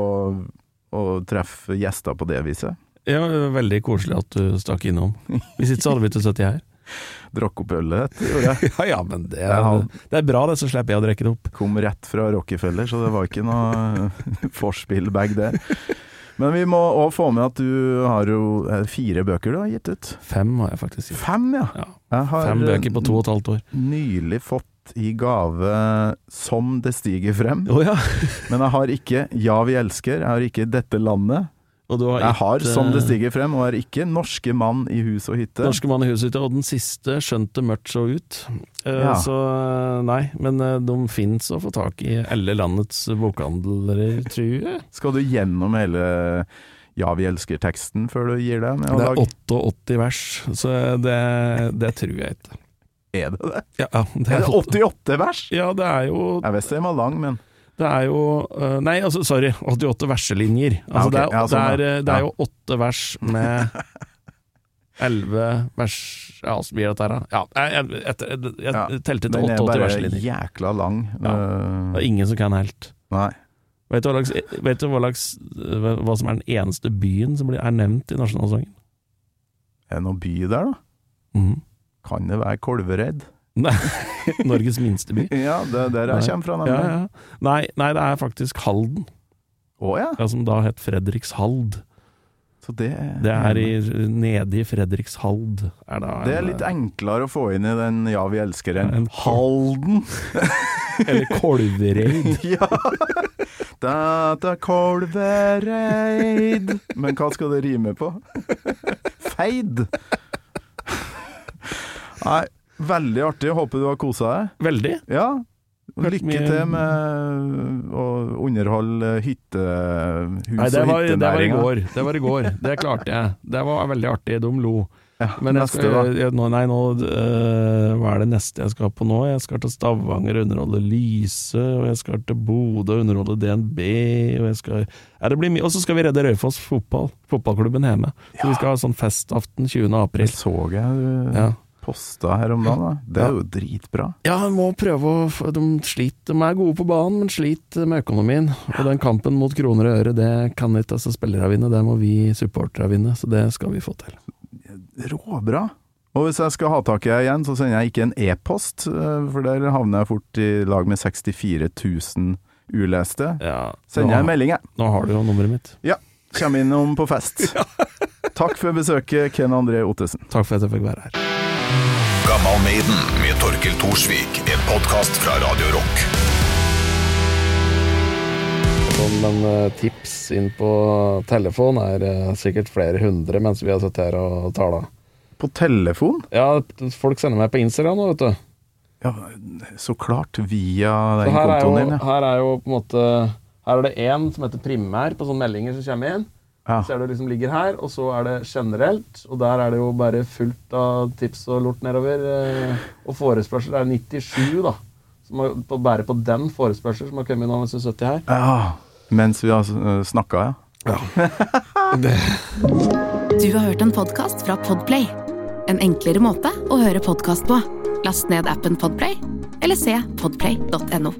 å treffe gjester på det viset. Ja, veldig koselig at du stakk innom. Hvis ikke så hadde vi ikke sittet her. Drakk opp ølet, det gjorde jeg. Ja ja, men det er, det er bra det, så slipper jeg å drikke det opp. Kom rett fra Rockefeller, så det var ikke noe forspill-bag der. Men vi må òg få med at du har jo er fire bøker du har gitt ut. Fem har jeg faktisk gitt. Fem, ja. Ja, fem bøker på to og et halvt år. nylig fått i gave Som det stiger frem. Oh, ja. Men jeg har ikke Ja, vi elsker. Jeg har ikke Dette landet. Og du har Jeg har gitt, Som det eh, stiger frem, og er ikke Norske mann i hus og hytte. Norske mann i hus og hytte, og den siste skjønte mørkt så ut. Eh, Ja. Så eh, nei, men eh, de fins å få tak i alle landets bokhandlere, tror jeg. Skal du gjennom hele Ja, vi elsker-teksten før du gir deg Det er lage 88 vers, så det, det tror jeg ikke. Er det det? Ja, det Er det 88 vers? Ja, det er jo Jeg visste den var lang, men Det er jo øh, Nei, altså, sorry. 88 verselinjer. Altså, Ja, okay. det, er, sånn, det, er, øh, det er jo åtte vers med elleve vers Ja, så blir dette her, da? Ja, jeg, jeg, jeg, jeg telte til den er bare jækla lang. Ja. Eh, Det er ingen som kan helt. Nei. Vet du hva lags, vet du hva, slags, øh, hva som er den eneste byen som er nevnt i nasjonalsangen? Er det noen by der, da? Mm. Kan det være Kolvereid? Nei, Norges minste by. Ja, det er der jeg kommer fra. Ja, nemlig. ja. Nei, nei, det er faktisk Halden, Å ja. ja, som da het Fredrikshald. Så det, Det er i, nede i Fredrikshald. Er da Det er litt enklere å få inn i den Ja, vi elsker en En- Halden. Eller Kolvereid. ja. Dette er Kolvereid. Men hva skal det rime på? Feid. Nei, veldig artig. Håper du har kosa deg. Veldig. Ja. Lykke mye- til med å underholde hyttehus Nei, det og var, det var i går. Det var i går. Det klarte jeg. Det var veldig artig. De lo. Ja, Men jeg neste, skal, jeg, nå, nei, nå øh, Hva er det neste jeg skal på nå? Jeg skal til Stavanger og underholde Lyse, og jeg skal til Bodø og underholde DNB, og jeg skal ja, det blir. Og så skal vi redde Raufoss fotball, fotballklubben hjemme. Så vi skal ha sånn festaften 20. Det så jeg Ja. Posta her om dagen. Da. Det er jo dritbra. Ja, jeg må prøve å De sliter, de er gode på banen, men sliter med økonomien. Og den kampen mot kroner og øre, det kan ikke altså spillere vinne, det må vi supportere vinne. Så det skal vi få til. Råbra. Og hvis jeg skal ha tak i deg igjen, så sender jeg ikke en e-post, eh, for der havner jeg fort i lag med 64 000 uleste. Ja, Sender jeg en melding, jeg. nå har du jo nummeret mitt. Ja. Kommer innom på fest. Takk for besøket, Ken André Ottesen. Takk for at jeg fikk være her. Gammal Maiden med Torkel Thorsvik. En podkast fra Radio Rock. Men eh, tips inn på telefon er eh, sikkert flere hundre mens vi har sittet her og tala. På telefon? Ja, folk sender meg på Instagram nå, vet du. Ja, så klart. Via den kontoen din, ja. her er jo på en måte Her er det én som heter primær på sånne meldinger som kommer inn. Ja. Ser du liksom ligger her, og så er det generelt. Og der er det jo bare fullt av tips og lort nedover. eh, Og forespørsel er 97, da. Som har, på, bare på den forespørsel som har kommet inn av disse 70 her. ja. Mens vi har snakka, ja. ja. Du har hørt en podkast fra Podplay. En enklere måte å høre podkast på. Last ned appen Podplay, eller se podplay.no.